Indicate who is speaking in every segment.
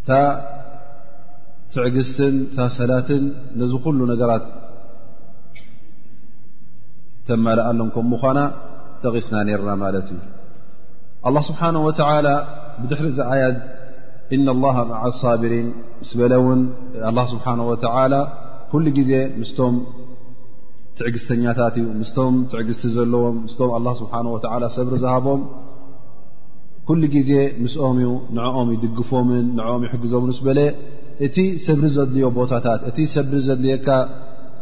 Speaker 1: እታ ትዕግስትን እታ ሰላትን ነዚ ኩሉ ነገራት ተማልኣሎም ከም ምዃና ጠቒስና ነርና ማለት እዩ ኣላ ስብሓን ወተላ ብድሕሪ እዚ ዓያ እና ላሃ መዓ ሳብሪን ምስ በለ እውን ኣላ ስብሓን ወተላ ኩሉ ግዜ ምስቶም ትዕግስተኛታት እዩ ምስቶም ትዕግስቲ ዘለዎም ምስቶም ኣላ ስብሓን ወተላ ሰብሪ ዝሃቦም ኩሉ ግዜ ምስኦም እዩ ንኦም ይድግፎምን ንኦም ይሕግዞምን ስ በለ እቲ ሰብሪ ዘድልዮ ቦታታት እቲ ሰብሪ ዘድልየካ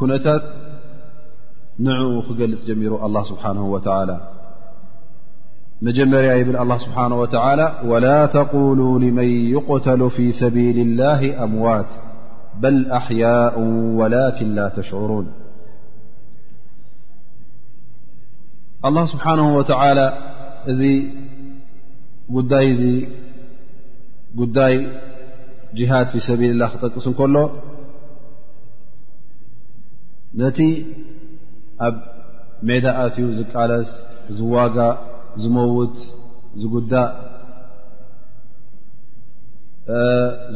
Speaker 1: ኩነታት ንኡ ክገልፅ ጀሚሩ ኣላ ስብሓን ወተላ መጀመርያ ይብል ኣላ ስብሓን ወተላ ወላ ተቁሉ ልመን ይቕተሉ ፊ ሰቢል ላህ ኣምዋት በል ኣሕያء ወላኪን ላ ተሽዕሩን ኣላህ ስብሓንሁ ወተዓላ እዚ ጉዳይ እዚ ጉዳይ ጅሃድ ፊ ሰቢልላ ክጠቅስ እንከሎ ነቲ ኣብ ሜዳ ኣትዩ ዝቃለስ ዝዋጋ ዝመውት ዝጉዳእ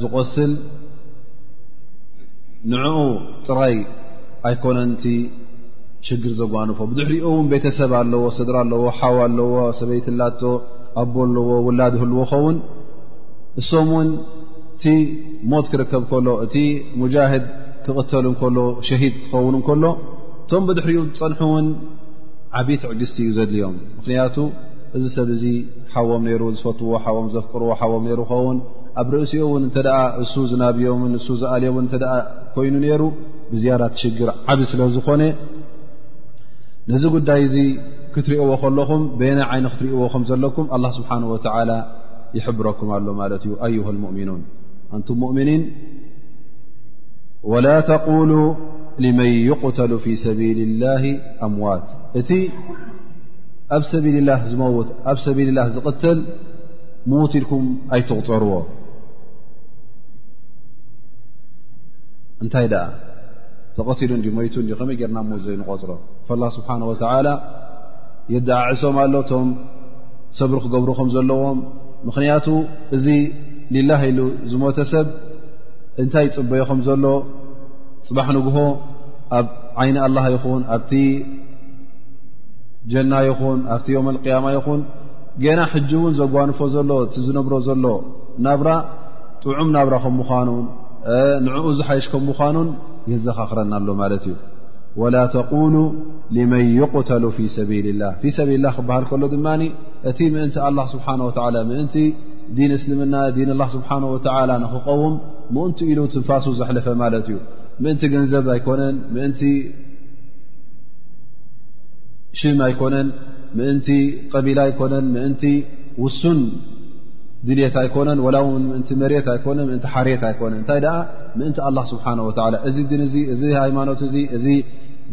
Speaker 1: ዝቆስል ንዕኡ ጥራይ ኣይኮነን እቲ ሽግር ዘጓንፎ ብድሕሪኡ እውን ቤተሰብ ኣለዎ ስድራ ኣለዎ ሓው ኣለዎ ሰበይቲ ላቶ ኣቦ ኣለዎ ውላድ ህልዎ ኸውን እሶም እውን እቲ ሞት ክርከብ ከሎ እቲ ሙጃህድ ክቕተል እንከሎ ሸሂድ ክኸውን እንከሎ እቶም ብድሕሪኡ ዝፀንሑ እውን ዓብዪ ትዕግስቲ እዩ ዘድልዮም ምኽንያቱ እዚ ሰብ እዚ ሓዎም ነይሩ ዝፈትዎ ሓዎም ዘፍቅርዎ ሓዎም ነይሩ ኸውን ኣብ ርእሲኡ እውን እተ እሱ ዝናብዮምን እሱ ዝኣልዮምን ኮይኑ ነይሩ ብዝያዳ ትሽግር ዓብ ስለ ዝኾነ ነዚ ጉዳይ እዚ ክትሪእዎ ከለኹም በየናይ ዓይነ ክትሪእዎ ከም ዘለኩም ኣላ ስብሓን ወተላ ይሕብረኩም ኣሎ ማለት እዩ ኣዩሃ ልሙእሚኑን ኣንቱም ሙእምኒን ወላ ተቁሉ ልመን ይቕተሉ ፊ ሰቢል ላ ኣምዋት እቲ ኣብ ሰቢል ላ ዝመውት ኣብ ሰቢል ላ ዝቕትል ምዉት ኢልኩም ኣይትቕጠርዎ እንታይ ደኣ ተቐትሉ እንዲ ሞይቱ እንዲ ከመይ ጌርና ሞ ዘይንቖፅሮ ላ ስብሓን ወተላ የደዓዕሶም ኣሎ እቶም ሰብሪ ክገብሩ ከም ዘለዎም ምኽንያቱ እዚ ሊላ ኢሉ ዝሞተ ሰብ እንታይ ፅበዮ ከም ዘሎ ፅባሕ ንግሆ ኣብ ዓይኒ ኣላ ይኹን ኣብቲ ጀና ይኹን ኣብቲ ዮም ቅያማ ይኹን ገና ሕጂ እውን ዘጓንፎ ዘሎ እቲ ዝነብሮ ዘሎ ናብራ ጥዑም ናብራ ከም ምዃኑን ንዕኡ ዝሓይሽ ከም ምዃኑን የዘኻኽረና ኣሎ ማለት እዩ ወላ ተቁሉ ልመን ይቕተሉ ፊ ሰቢል ላ ፊ ሰቢል ላ ክበሃል ከሎ ድማ እቲ ምእንቲ ኣላ ስብሓን ወተላ ምእንቲ ዲን እስልምና ዲን ላ ስብሓን ወተላ ንክቀውም ምእንቲ ኢሉ ትንፋሱ ዘሕለፈ ማለት እዩ ምእንቲ ገንዘብ ኣይኮነን ምእንቲ ሽም ኣይኮነን ምእንቲ ቀቢላ ኣይኮነን ምእንቲ ውሱን ድልት ኣይኮነን ላ ን ምእንቲ መሬት ኣይኮነ ምእንቲ ሓሬት ኣይኮነ እንታይ ደኣ ምእንቲ ኣላ ስብሓን ወላ እዚ ን እዚ እዚ ሃይማኖት እዚ እዚ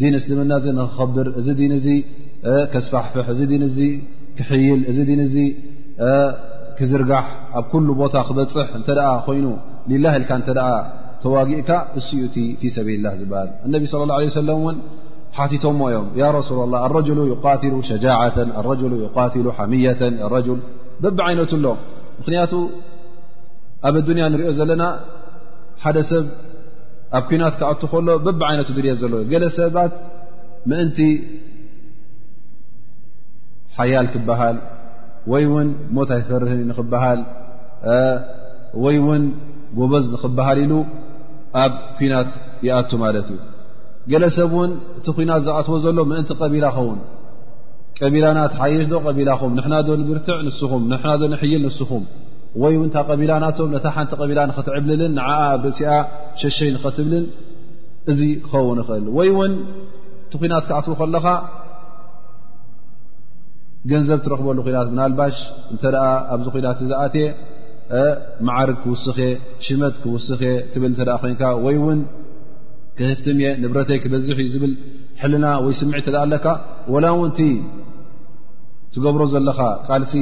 Speaker 1: ዲን እስልምና እዚ ንክኸብር እዚ ን እዚ ከስፋሕፍሕ እዚ ን እዚ ክሕይል እዚ ን እዚ ክዝርጋሕ ኣብ ኩሉ ቦታ ክበፅሕ እንተ ኮይኑ ሊላ ኢልካ እተ ተዋጊእካ እሱኡ እቲ ፊ ሰብልላ ዝበሃል እነቢ ስለ ላ ለ ሰለም እውን ሓቲቶሞ እዮም ያ ረሱላ ላ ኣረጅሉ ይቃትሉ ሸጃዓተን ኣረጅሉ ይቃትሉ ሓምየተን ረል በቢ ዓይነቱ ኣሎ ምክንያቱ ኣብ ኣዱንያ ንሪኦ ዘለና ሓደ ሰብ ኣብ ኩናት ክኣቱ ከሎ በቢ ዓይነቱ ድልት ዘለ ገለ ሰባት ምእንቲ ሓያል ክበሃል ወይ ውን ሞት ኣይፈርህ ንክበሃል ወይ ውን ጎበዝ ንክበሃል ኢሉ ኣብ ኩናት ይኣቱ ማለት እዩ ገለ ሰብ እውን እቲ ኩናት ዝኣትዎ ዘሎ ምእንቲ ቀቢላ ኸውን ቀቢላና ትሓይሽ ዶ ቀቢላኹም ንሕና ዶ ንብርትዕ ንስኹም ንሕና ዶ ንሕይል ንስኹም ወይ እውን እታ ቀቢላ ናቶም ነታ ሓንቲ ቀቢላ ንኽትዕብልልን ንዓ ኣብ ርእሲኣ ሸሸይ ንኸትብልን እዚ ክኸውን ይኽእል ወይ እውን እቲ ኩናት ክኣትዉ ከለኻ ገንዘብ ትረኽበሉ ኩናት ምናልባሽ እንተ ኣብዚ ኩናት ዝኣት መዓርግ ክውስኽ እየ ሽመት ክውስኽ እየ ትብል እተ ኮይንካ ወይ እውን ክህፍትም እየ ንብረተይ ክበዝሕ እዩ ዝብል ሕልና ወይ ስምዒ እተ ኣለካ ወላ እውን እቲ ትገብሮ ዘለኻ ቃልሲ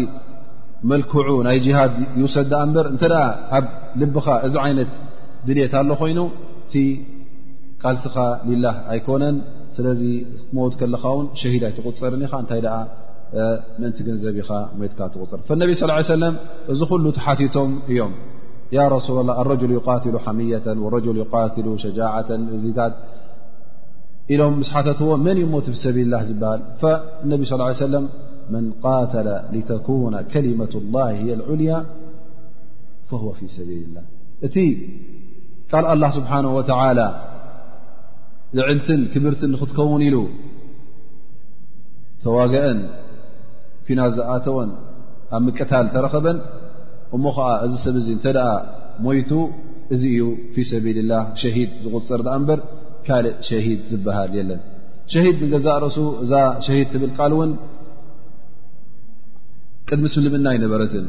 Speaker 1: መልክዑ ናይ ጅሃድ ይውሰድ ዳኣ እምበር እንተ ኣብ ልብኻ እዚ ዓይነት ድልት ኣሎ ኮይኑ እቲ ቃልስኻ ሊላህ ኣይኮነን ስለዚ ክትመውት ከለኻ ውን ሸሂድ ኣይትቁፅርን ኢኻ እንታይ ደኣ ምእንቲ ገንዘብ ኢኻ ሞትካ ትቁፅር ፈነቢ ስ ሰለም እዚ ኩሉ ተሓቲቶም እዮም ያ ረሱላ ላ ኣረጅሉ ይቃትሉ ሓምየተን ወረጅሉ ይቃትሉ ሸጃዓተን እዚታት ኢሎም ምስ ሓተትዎ መን እዩሞ ብ ሰቢልላ ዝበሃል ነቢ ስ ሰለ መን ቃተለ ተኩነ ከሊመة ላ የ ልዑልያ ፈወ ፊ ሰቢል ላ እቲ ቃል ኣላ ስብሓነ ወተላ ልዕልትን ክብርትን ንክትከውን ኢሉ ተዋግአን ኩና ዝኣተወን ኣብ ምቅታል ተረኸበን እሞ ከዓ እዚ ሰብ እዚ እንተ ሞይቱ እዚ እዩ ፊ ሰቢል ላ ሸሂድ ዝቁፅር ኣ እምበር ካልእ ሸሂድ ዝበሃል የለን ሸሂድ ንገዛእ ርእሱ እዛ ሸሂድ ትብል ቃል እውን ቅድሚ ስልምና ኣይነበረትን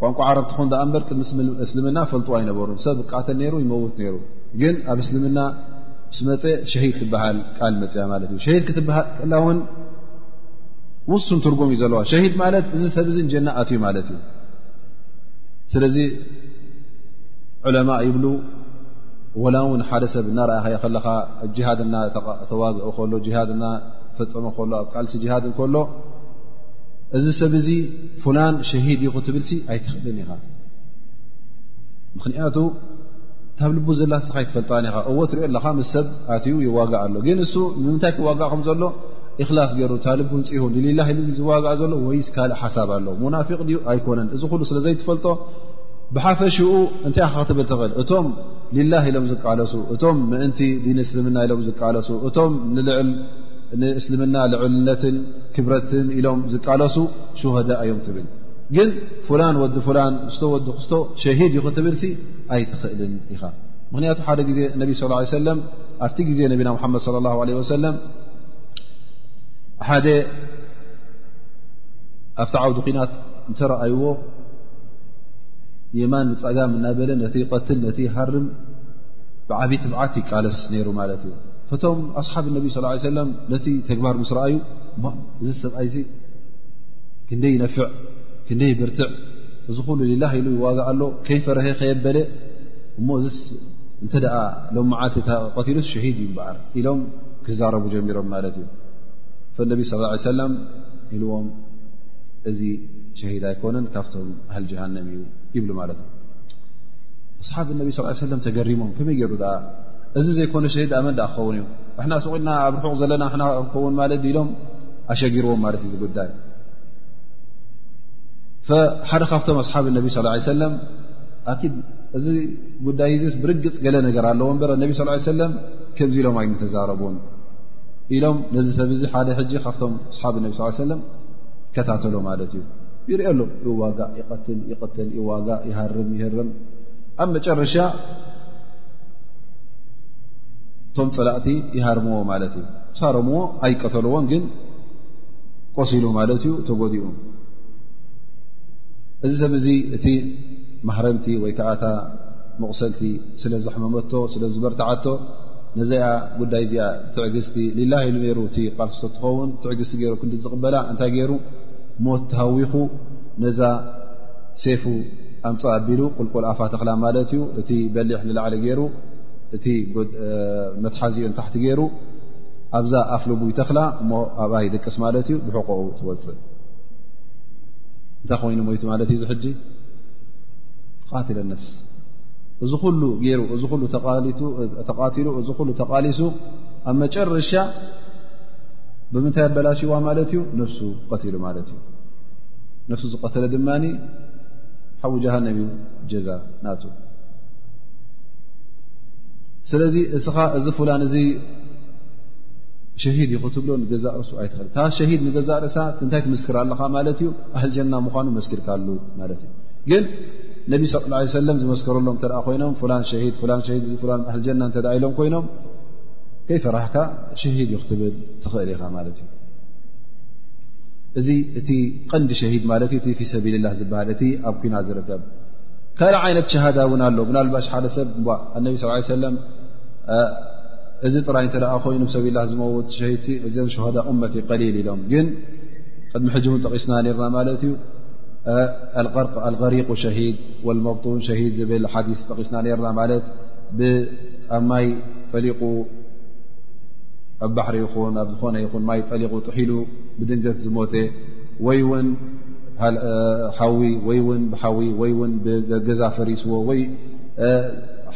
Speaker 1: ቋንቋ ዓረብ ትኾን ዳኣ እምበር ቅድሚ እስልምና ፈልጡ ኣይነበሩን ሰብ ቃተል ነይሩ ይመውት ነይሩ ግን ኣብ እስልምና ምስ መፀ ሸሂድ ትበሃል ቃል መፅያ ማለት እዩ ሸሂድ ክትበሃል ክላ እውን ውሱን ትርጉም እዩ ዘለዋ ሸሂድ ማለት እዚ ሰብ እዚ ንጀና ኣትዩ ማለት እዩ ስለዚ ዕለማ ይብሉ ወላ እውን ሓደ ሰብ እናረኣኸዮ ከለኻ ኣብ ጅሃድ እናተዋግኦ ከሎ ጅሃድ እናፈፀመ ከሎ ኣብ ቃልሲ ጅሃድ እንከሎ እዚ ሰብ እዚ ፍላን ሸሂድ እዩ ክትብልሲ ኣይትኽእልን ኢኻ ምኽንያቱ ታብ ልቡ ዘላ ስኻ ኣይትፈልጣን ኢኻ እዎ ትሪኦ ኣለኻ ምስ ሰብ ኣትዩ ይዋጋእ ኣሎ ግን እሱ ንምንታይ ክዋጋእ ከም ዘሎ እክላስ ገይሩ ታ ልቡ ንፅሁ ንሊላ ዝዋጋእ ዘሎ ወይስ ካልእ ሓሳብ ኣሎ ሙናፊቅ ድዩ ኣይኮነን እዚ ኩሉ ስለ ዘይትፈልጦ ብሓፈሽኡ እንታይ ኸ ክትብል ትኽእል እቶም ሊላ ኢሎም ዝቃለሱ እቶም ምእንቲ ዲን እስልምና ኢሎም ዝቃለሱ እቶም ንእስልምና ልዕልነትን ክብረትን ኢሎም ዝቃለሱ ሹሃዳ እዮም ትብል ግን ፍላን ወዲ ፍላን ስቶ ወዲ ክስቶ ሸሂድ ዩ ክትብል ሲ ኣይትኽእልን ኢኻ ምክንያቱ ሓደ ግዜ ነቢ ስ ሰለም ኣብቲ ግዜ ነቢና ሓመድ ለ ላ ለ ወሰለም ሓደ ኣብቲ ዓውዲ ኩናት እንተረኣይዎ ንየማን ንፀጋም እናበለ ነቲ ይቀትል ነቲ ይሃርም ብዓብዪ ትብዓት ይቃለስ ነይሩ ማለት እዩ ፈቶም ኣስሓብ ነቢ ስ ሰለም ነቲ ተግባር ምስ ረኣዩ እዚ ሰብኣይዚ ክንደይ ይነፍዕ ክንደይ ብርትዕ እዚ ኩሉ ሊላ ኢሉ ይዋጋ ኣሎ ከይፈረሀ ከየበለ እሞ እዚ እንተ ደኣ ሎም መዓልቲ ቀትሉስ ሸሂድ እዩ በዓር ኢሎም ክዛረቡ ጀሚሮም ማለት እዩ ፈነቢ ስ ሰለም ኢልዎም እዚ ሸሂድ ኣይኮነን ካብቶም ኣህል ጀሃንም እዩ ይብሉ ማለት እዩ ኣስሓብ ነቢ ስ ሰለም ተገሪሞም ከመይ ገይሩ ኣ እዚ ዘይኮነ ሸሂድ ኣመን ኣ ክኸውን እዩ ንሕና ስቑልና ኣብ ርሑቕ ዘለና ና ክኸውን ማለት ኢሎም ኣሸጊርዎም ማለት እዩ ዝጉዳይ ሓደ ካብቶም ኣስሓብ ነቢ ስ ሰለም ኣኪድ እዚ ጉዳይ ዚስ ብርግፅ ገለ ነገር ኣለዎ እበር ነቢ ስ ሰለም ከምዚ ኢሎም ኣይምተዛረቡን ኢሎም ነዚ ሰብ እዚ ሓደ ሕጂ ካብቶም ኣስሓብ ነቢ ስ ሰለም ይከታተሎ ማለት እዩ ይርኦ ኣሎ ይዋጋእ ይቀትል ይቀትል ይዋጋእ ይሃርም ይህርም ኣብ መጨረሻ እቶም ፀላእቲ ይሃርምዎ ማለት እዩ ሳረምዎ ኣይቀተልዎን ግን ቆሲሉ ማለት እዩ ተጎዲኡ እዚ ሰብ እዚ እቲ ማህረምቲ ወይ ከዓ እታ መቑሰልቲ ስለ ዘሕመመቶ ስለ ዝበርትዓቶ ነዚኣ ጉዳይ እዚኣ ትዕግስቲ ሊላ ኢሉ ነይሩ እቲ ቃልሲ ትኸውን ትዕግስቲ ገይሩ ክንዲ ዝቕበላ እንታይ ገይሩ ሞት ተሃዊኹ ነዛ ሴፉ ኣምፅ ኣቢሉ ቁልቁል ኣፋ ተኽላ ማለት እዩ እቲ በሊሕ ንላዕሊ ገይሩ እቲ መትሓዚኡ ንታሕቲ ገይሩ ኣብዛ ኣፍልቡ ይተኽላ እሞ ኣብኣ ይድቅስ ማለት እዩ ብሕቆኡ ትወፅእ እንታይ ኮይኑ ሞይቱ ማለት እዩ እዚ ሕጂ ቃትለ ነፍስ እዚ ኩሉ ገይሩ እዚ ሉ ተቓትሉ እዚ ኩሉ ተቓሊሱ ኣብ መጨረሻ ብምንታይ ኣበላሽዋ ማለት እዩ ነፍሱ ቀትሉ ማለት እዩ ነፍሱ ዝቀተለ ድማ ሓዊ ጀሃንም እዩ ጀዛ ናቱ ስለዚ እስኻ እዚ ፍላን እዚ ሸሂድ ዩ ክትብሎ ንገዛእ ርእሱ ኣይትኽእል እታ ሸሂድ ንገዛእ ርእሳ እንታይ ትምስክር ኣለኻ ማለት እዩ ኣህልጀና ምኳኑ መስኪርካሉ ማለት እዩ ነቢ ስ ላ ሰለም ዝመስከረሎም እተ ኮይኖም ፍላን ሸሂድ ፍላን ሸሂድ እዚ ፍላን ኣህልጀና እተ ኢሎም ኮይኖም ከይፈራህካ ሸሂድ እዩ ክትብል ትኽእል ኢኻ ማለት እዩ እዚ እቲ ቐንዲ ሸሂድ ማለት እዩ እቲ ፊ ሰቢልላ ዝበሃል እቲ ኣብ ኩና ዝርከብ ካልእ ዓይነት ሸሃዳ እውን ኣሎ ምናልባሽ ሓደ ሰብ ኣነቢ ስ ሰለም እዚ ጥራይ እተ ኮይኑ ሰብላ ዝመውት ሸሂድ እዘን ሸሃዳ እመት ቀሊል ኢሎም ግን ቅድሚ ሕጂ እውን ጠቂስና ርና ማለት እዩ ኣልሪቁ ሸሂድ ወልመብጡን ሸሂድ ዝብል ሓዲስ ጠቒስና ነርና ማለት ብኣብ ማይ ጠሊቑ ኣብ ባሕሪ ይኹን ኣብ ዝኾነ ይኹን ማይ ጠሊቑ ጥሒሉ ብድንገት ዝሞተ ወይ ውን ሓዊ ወይ ውን ብሓዊ ወይ ውን ብገዛ ፈሪስዎ ወይ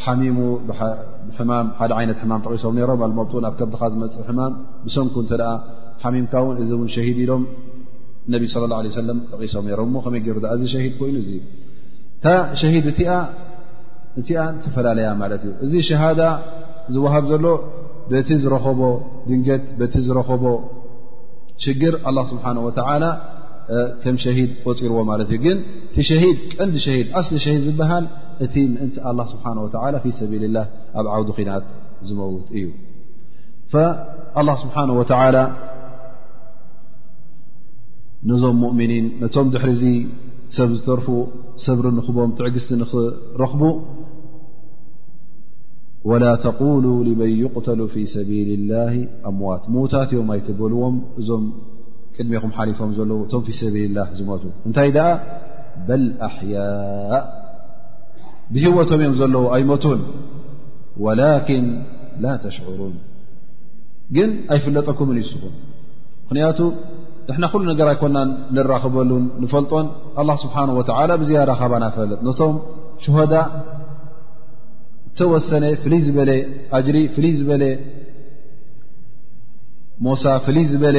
Speaker 1: ሓሚሙ ሕማም ሓደ ዓይነት ሕማም ጠቒሶም ነሮም ኣልመብጡን ኣብ ከብድኻ ዝመፅእ ሕማም ብሰንኩ እንተ ሓሚምካ ውን እዚ እውን ሸሂድ ኢሎም ነቢ صለ ه ለ ሰለም ጠቒሶም ነሮም ሞ ከመይ ገይሩ እዚ ሸሂድ ኮይኑ እዙ እታ ሸሂድ እቲኣ እቲኣ ተፈላለያ ማለት እዩ እዚ ሸሃዳ ዝወሃብ ዘሎ በቲ ዝረኸቦ ድንገት በቲ ዝረኸቦ ሽግር ኣላ ስብሓን ወተላ ከም ሸሂድ ቆፂርዎ ማለት እዩ ግን እቲ ሸሂድ ቀንዲ ሸሂድ ኣስሊ ሸሂድ ዝበሃል እቲ ምእንቲ ኣላ ስብሓን ወተላ ፊ ሰቢል ላህ ኣብ ዓውዲ ኩናት ዝመውት እዩ ኣላ ስብሓን ወተላ ነዞም ሙእምኒን ነቶም ድሕሪ እዙ ሰብ ዝተርፉ ሰብሪ ንኽቦም ትዕግስቲ ንኽረኽቡ ወላ ተقሉ ልመን ይቕተሉ ፊ ሰቢል ላه ኣምዋት ምዉታት እዮም ኣይትበልዎም እዞም ቅድሜኹም ሓሊፎም ዘለዉ እቶም ፊ ሰቢል ላ ዝመቱ እንታይ ደኣ በል ኣሕያእ ብህወቶም እዮም ዘለዉ ኣይመቱን ወላኪን ላ ተሽዕሩን ግን ኣይፍለጠኩምን ይስኹም ምክንያቱ ንሕና ኩሉ ነገር ኣይኮናን ንራኽበሉን ንፈልጦን ኣላ ስብሓን ወተላ ብዝያዳ ካባና ፈልጥ ነቶም ሽሃዳ እተወሰነ ፍልይ ዝበለ ኣጅሪ ፍልይ ዝበለ ሞሳ ፍልይ ዝበለ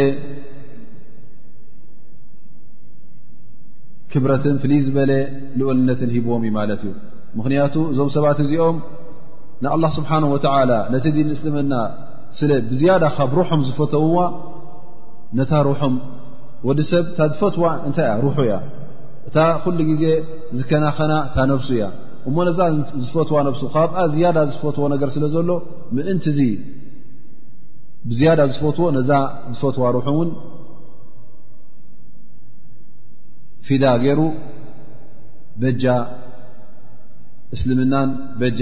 Speaker 1: ክብረትን ፍልይ ዝበለ ልኡልነትን ሂብዎም እዩ ማለት እዩ ምክንያቱ እዞም ሰባት እዚኦም ንኣላ ስብሓን ወተላ ነቲ ዲን እስልምና ስለ ብዝያዳ ካብ ሩሖም ዝፈተውዋ ነታ ሩሖም ወዲ ሰብ እታ ዝፈትዋ እንታይ እያ ሩሑ እያ እታ ኩሉ ግዜ ዝከናኸና እታ ነብሱ እያ እሞ ነዛ ዝፈትዋ ነብሱ ካብኣ ዝያዳ ዝፈትዎ ነገር ስለ ዘሎ ምእንቲ እዚ ብዝያዳ ዝፈትዎ ነዛ ዝፈትዋ ሩሑ እውን ፊዳ ገይሩ በጃ እስልምናን በጃ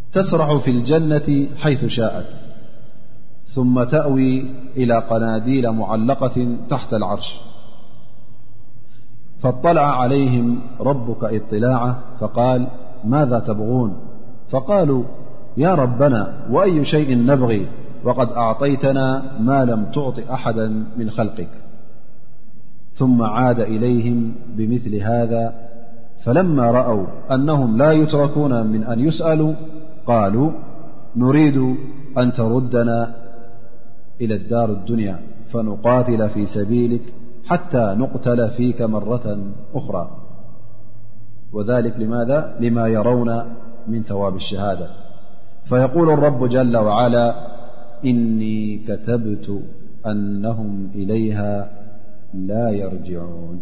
Speaker 1: تسرح في الجنة حيث شاءت ثم تأوي إلى قناديل معلقة تحت العرش فاطلع عليهم ربك اطلاعة فقال ماذا تبغون فقالوا يا ربنا وأي شيء نبغي وقد أعطيتنا ما لم تعط أحدا من خلقك ثم عاد إليهم بمثل هذا فلما رأوا أنهم لا يتركون من أن يسألوا قالوا نريد أن تردنا إلى الدار الدنيا فنقاتل في سبيلك حتى نقتل فيك مرة أخرى وذلك لماذا لما يرون من ثواب الشهادة فيقول الرب جل وعلا إني كتبت أنهم إليها لا يرجعون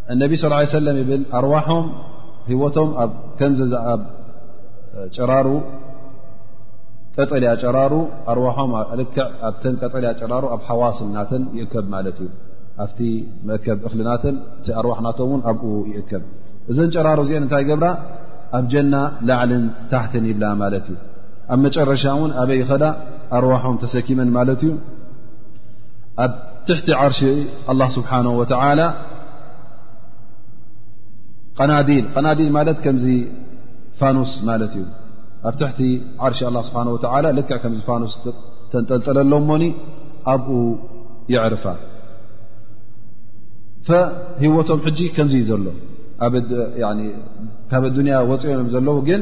Speaker 1: እነቢ ስ ሰለም ይብል ኣርዋሖም ህወቶም ኣብ ከምዘኣብ ጨራሩ ቀጠልያ ጨራሩ ኣርዋሖም ልክዕ ኣብተን ቀጠልያ ጨራሩ ኣብ ሓዋስም ናተን ይእከብ ማለት እዩ ኣብቲ መእከብ እኽልናተን እቲ ኣርዋሕ ናቶም እውን ኣብኡ ይእከብ እዘን ጨራሩ እዚአን እንታይ ገብራ ኣብ ጀና ላዕልን ታሕትን ይብላ ማለት እዩ ኣብ መጨረሻ እውን ኣበይ ይኸዳ ኣርዋሖም ተሰኪመን ማለት እዩ ኣብ ትሕቲ ዓርሽ ኣላ ስብሓን ወተላ ቀናዲል ቀናዲል ማለት ከምዚ ፋኑስ ማለት እዩ ኣብ ትሕቲ ዓርሽ ኣላ ስብሓን ወተላ ልክዕ ከምዚ ፋኑስ ተንጠልጠለሎ ሞኒ ኣብኡ የዕርፋ ፈሂወቶም ሕጂ ከምዚ እዩ ዘሎ ካብ ኣዱንያ ወፅኦም እዮም ዘለዉ ግን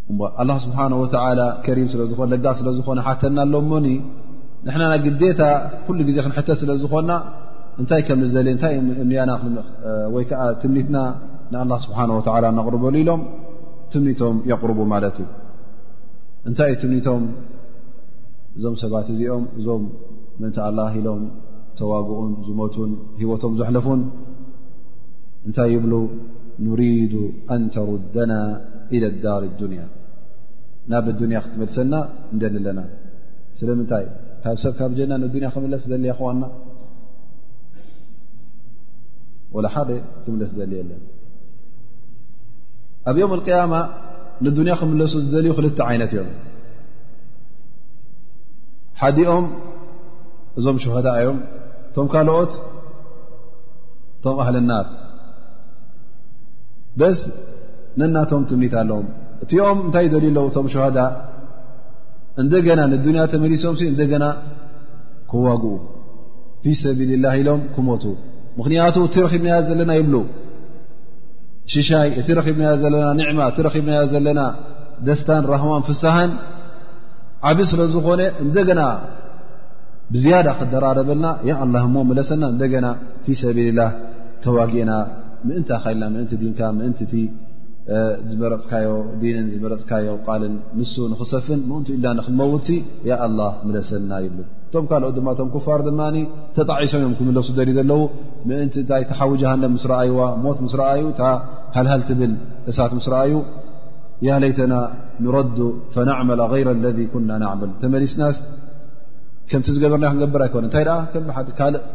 Speaker 1: ኣላ ስብሓን ወተላ ከሪም ስለ ዝኾነ ለጋ ስለ ዝኾነ ሓተና ኣሎሞኒ ንሕና ናይ ግዴታ ኩሉ ግዜ ክንሕተት ስለ ዝኾና እንታይ ከም ዝደል እንታይ እኒያና ወይ ከዓ ትምኒትና ንኣላ ስብሓን ወተላ ነቕርበሉ ኢሎም ትምኒቶም የቕርቡ ማለት እዩ እንታይ እዩ ትምኒቶም እዞም ሰባት እዚኦም እዞም ምእንቲ ኣላ ኢሎም ተዋግኡን ዝሞቱን ሂወቶም ዘሕለፉን እንታይ ይብሉ ኑሪዱ ኣንተሩደና ኢለ ዳር ዱንያ ናብ ኣዱንያ ክትመልሰና እንደሊ ኣለና ስለምንታይ ካብ ሰብ ካብ ጀና ንዱንያ ክምለስ ደሊ ይክዋና ወላ ሓደ ክምለስ ደሊ የለን ኣብ ዮም ቅያማ ንዱንያ ክምለሱ ዝደልዩ ክልተ ዓይነት እዮም ሓዲኦም እዞም ሽሃዳ እዮም እቶም ካልኦት እቶም ኣህልናር ነናቶም ትምኒት ኣለዎም እቲኦም እንታይ ደልዩ ኣለዉ እቶም ሸሃዳ እንደገና ንዱንያ ተመሊሶም እንደገና ክዋግኡ ፊ ሰቢል ላ ኢሎም ክሞቱ ምኽንያቱ እቲ ረኺብናዮ ዘለና ይብሉ ሽሻይ እቲ ረኺብናዮ ዘለና ኒዕማ እቲ ረኺብናዮ ዘለና ደስታን ራህዋን ፍሳሃን ዓብ ስለ ዝኾነ እንደገና ብዝያዳ ክደራረበልና ያ ኣላ እሞ መለሰና እንደገና ፊ ሰቢል ላ ተዋጊእና ምእንታ ኸልና ምእንቲ ዲንካ ምእንቲ እቲ ዝመረፅካዮ ዲንን ዝመረፅካዮ ቃልን ንሱ ንኽሰፍን ምእንቱ ኢልና ንክመውት ያ ኣላ ምለሰና ይብሉ እቶም ካልኦት ድማ እቶም ክፋር ድማ ተጣዒሶም እዮም ክምለሱ ደልዩ ዘለዉ ምእንቲ እታይ ተሓዊ ጀሃንም ምስ ረኣይዋ ሞት ምስ ረኣዩ እታ ሃልሃል ትብል እሳት ምስ ረኣዩ ያ ለይተና ንረዱ ፈናዕመላ غይረ ለذ ኩና ናዕመል ተመሊስናስ ከምቲ ዝገበርና ክንገብር ኣይኮነ እንታይ ደኣ ከም ሓደ ካልእ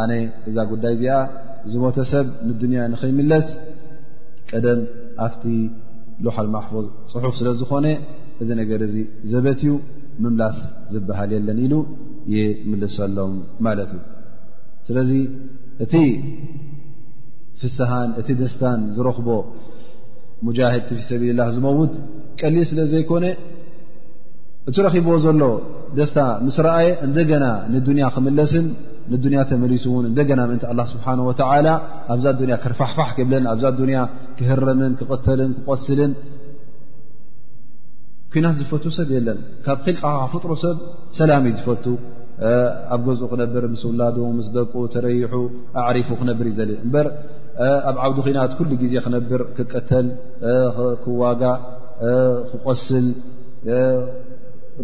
Speaker 1: ኣነ እዛ ጉዳይ እዚኣ ዝሞተ ሰብ ንድንያ ንኸይምለስ ቀደም ኣብቲ ሎሓል ማሕፉዝ ፅሑፍ ስለ ዝኾነ እዚ ነገር እዚ ዘበት እዩ ምምላስ ዝበሃል የለን ኢሉ ይምልሰሎም ማለት እዩ ስለዚ እቲ ፍስሃን እቲ ደስታን ዝረኽቦ ሙጃሂድ ቲፊ ሰቢልላ ዝመውት ቀሊል ስለ ዘይኮነ እቲ ረኺብዎ ዘሎ ደስታ ምስ ረኣየ እንደገና ንዱንያ ክምለስን ንዱንያ ተመሊሱ እውን እንደገና ምእንቲ ኣላ ስብሓን ወተዓላ ኣብዛ ዱንያ ከርፋሕፋሕ ክብለን ኣብዛ ዱንያ ክህረምን ክቕተልን ክቆስልን ኩናት ዝፈቱ ሰብ የለን ካብ ክልቃ ፍጥሩ ሰብ ሰላም እዩ ዝፈቱ ኣብ ገዝኡ ክነብር ምስ ውላዱ ምስ ደቁ ተረይሑ ኣዕሪፉ ክነብር እዩ ዘል እምበር ኣብ ዓውዲ ኩናት ኩሉ ግዜ ክነብር ክቀተል ክዋጋ ክቆስል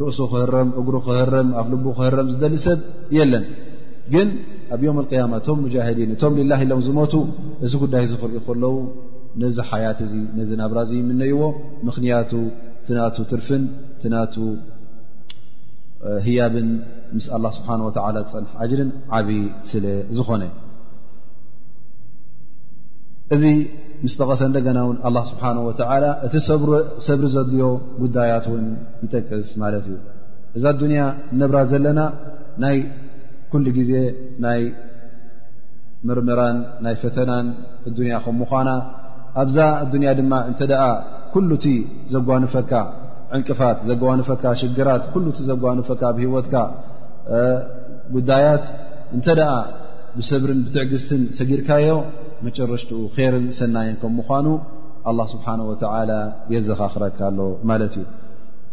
Speaker 1: ርእሱ ክህረም እግሩ ክህረም ኣብ ልቡ ክህረም ዝደሊ ሰብ የለን ግን ኣብ ዮም ያማ እቶም ሙጃሂዲን እቶም ላ ኢሎም ዝሞቱ እዚ ጉዳይ እዚ ክርእዩ ከለዉ ነዚ ሓያት እዚ ነዚ ናብራ እዚ ይምነይዎ ምኽንያቱ ትናቱ ትርፍን ትናቱ ህያብን ምስ ኣላ ስብሓን ወተላ ዝፀንሕ ኣጅርን ዓብ ስለ ዝኾነ እዚ ምስ ጠቐሰ እንደገና ውን ኣላ ስብሓን ወተላ እቲ ሰብሪ ዘድልዮ ጉዳያት ውን ይጠቅስ ማለት እዩ እዛ ኣዱንያ ነብራ ዘለና ናይ ኩሉ ግዜ ናይ ምርምራን ናይ ፈተናን ኣዱንያ ከም ምዃና ኣብዛ ኣዱንያ ድማ እንተ ደኣ ኩሉ እቲ ዘጓንፈካ ዕንቅፋት ዘጓንፈካ ሽግራት ኩሉ እቲ ዘጓንፈካ ኣብ ሂወትካ ጉዳያት እንተ ደኣ ብሰብርን ብትዕግስትን ሰጊርካዮ መጨረሽትኡ ኼርን ሰናይን ከም ምዃኑ ኣላ ስብሓን ወተዓላ የዘኻኽረካ ኣሎ ማለት እዩ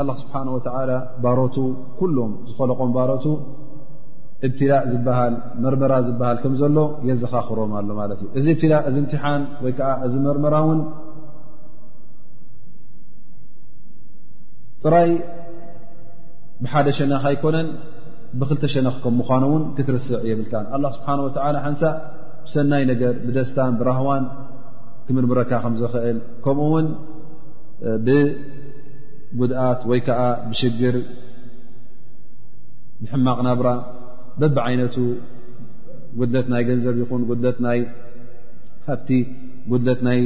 Speaker 1: ኣላ ስብሓን ወተዓላ ባሮቱ ኩሎም ዝኸለቆም ባሮቱ እብትላእ ዝበሃል መርመራ ዝበሃል ከም ዘሎ የዘኻኽሮም ኣሎ ማለት እዩ እዚ እብትላእ እዚ እምትሓን ወይ ከዓ እዚ መርመራ እውን ጥራይ ብሓደ ሸነኽ ኣይኮነን ብክልተ ሸነኽ ከም ምዃኑ እውን ክትርስዕ የብልካ ኣላ ስብሓን ወተዓላ ሓንሳእ ብሰናይ ነገር ብደስታን ብራህዋን ክምርምረካ ከም ዘኽእል ከምኡ ውን ጉድኣት ወይ ከዓ ብሽግር ብሕማቕ ናብራ በብ ዓይነቱ ጉድለት ናይ ገንዘብ ይኹን ጉድለት ናይ ሃብቲ ጉድለት ናይ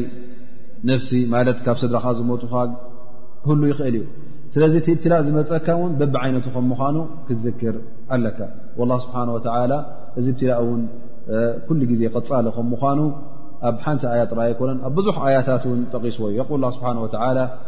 Speaker 1: ነፍሲ ማለት ካብ ስድራኻ ዝሞቱኻ ክህሉ ይኽእል እዩ ስለዚ እቲ እብትላእ ዝመፀካ እውን በብ ዓይነቱ ከም ምዃኑ ክትዝክር ኣለካ ላ ስብሓን ወተላ እዚ እብትላእ እውን ኩሉ ግዜ ቀፃሊ ከም ምዃኑ ኣብ ሓንቲ ኣያ ጥራይ ኣይኮነን ኣብ ብዙሕ ኣያታት እውን ጠቂስዎ እዩ የቁል ስብሓን ወተላ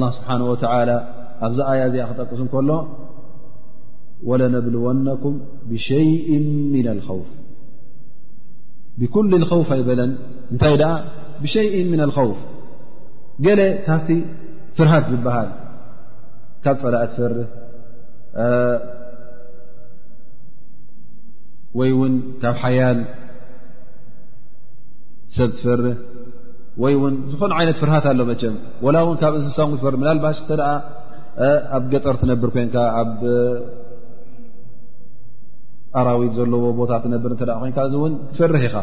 Speaker 1: ላ ስብሓን ወተላ ኣብዚ ኣያ እዚኣ ክጠቅስ እንከሎ ወለነብልወነኩም ብሸይ ምና ልኸውፍ ብኩል ልከውፍ ኣይበለን እንታይ ደኣ ብሸይ ምና ልኸውፍ ገለ ካብቲ ፍርሃት ዝበሃል ካብ ፀላእ ትፈርህ ወይ እውን ካብ ሓያል ሰብ ትፈርህ ወይ እውን ዝኾነ ዓይነት ፍርሃት ኣሎ መቸም ወላ እውን ካብ እንስሳ ን ትፈር ምናልባሽ እተ ኣብ ገጠር ትነብር ኮንካ ኣብ ኣራዊት ዘለዎ ቦታ ትነብር እተ ኮንካ እዚ እውን ክትፈርህ ኢኻ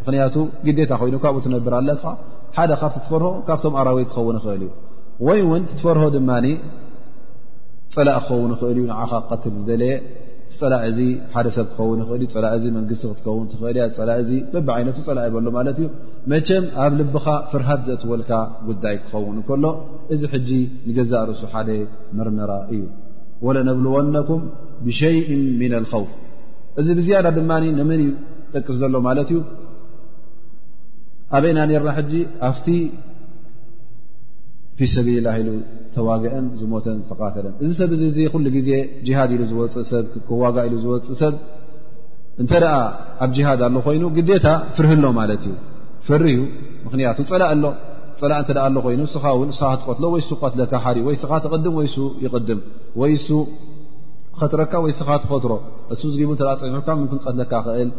Speaker 1: ምክንያቱ ግዴታ ኮይኑ ካብኡ ትነብር ኣለካ ሓደ ካብቲ ትፈርሆ ካብቶም ኣራዊት ክኸውን ይኽእል እዩ ወይ እውን ትፈርሆ ድማ ፀላእ ክኸውን ይኽእል እዩ ንዓኻ ክትል ዝደለየ ፀላእ እዚ ሓደ ሰብ ክኸውን ይኽእል እዩ ፀላእ እዚ መንግስቲ ክትከውን ትኽእል እያ ፀላእ እዚ በብ ዓይነቱ ፀላእ ይበሎ ማለት እዩ መቸም ኣብ ልብኻ ፍርሃት ዘእትወልካ ጉዳይ ክኸውን ከሎ እዚ ሕጂ ንገዛእ ርእሱ ሓደ መርመራ እዩ ወለነብልወነኩም ብሸይء ምና ኸውፍ እዚ ብዝያዳ ድማ ንመን እዩ ጠቅስ ዘሎ ማለት እዩ ኣበይና ነርና ሕጂ ኣብቲ ፊ ሰቢል ላ ኢሉ ተዋግአን ዝሞተን ዝተቃተለን እዚ ሰብ እዚ ኩሉ ግዜ ጅሃድ ኢሉ ዝወፅእ ሰብ ክዋጋ ኢሉ ዝወፅእ ሰብ እንተ ኣብ ጅሃድ ኣሎ ኮይኑ ግዴታ ፍርህ ኣሎ ማለት እዩ ፈር እዩ ምክንያቱ ፀላእ ኣሎ ፀላእ እተ ኣሎ ኮይኑ ስኻ ውን ንስኻ ክትቀትሎ ወይ ሱ ክትለካ ሓሪ ወይ ስኻ ትቕድም ወይ ሱ ይቕድም ወይ ሱ ኸትረካ ወይ ስኻ ትኸትሮ እሱ ዝጊቡ እተ ፀኒሑካ ምን ክንቀትለካ ክእል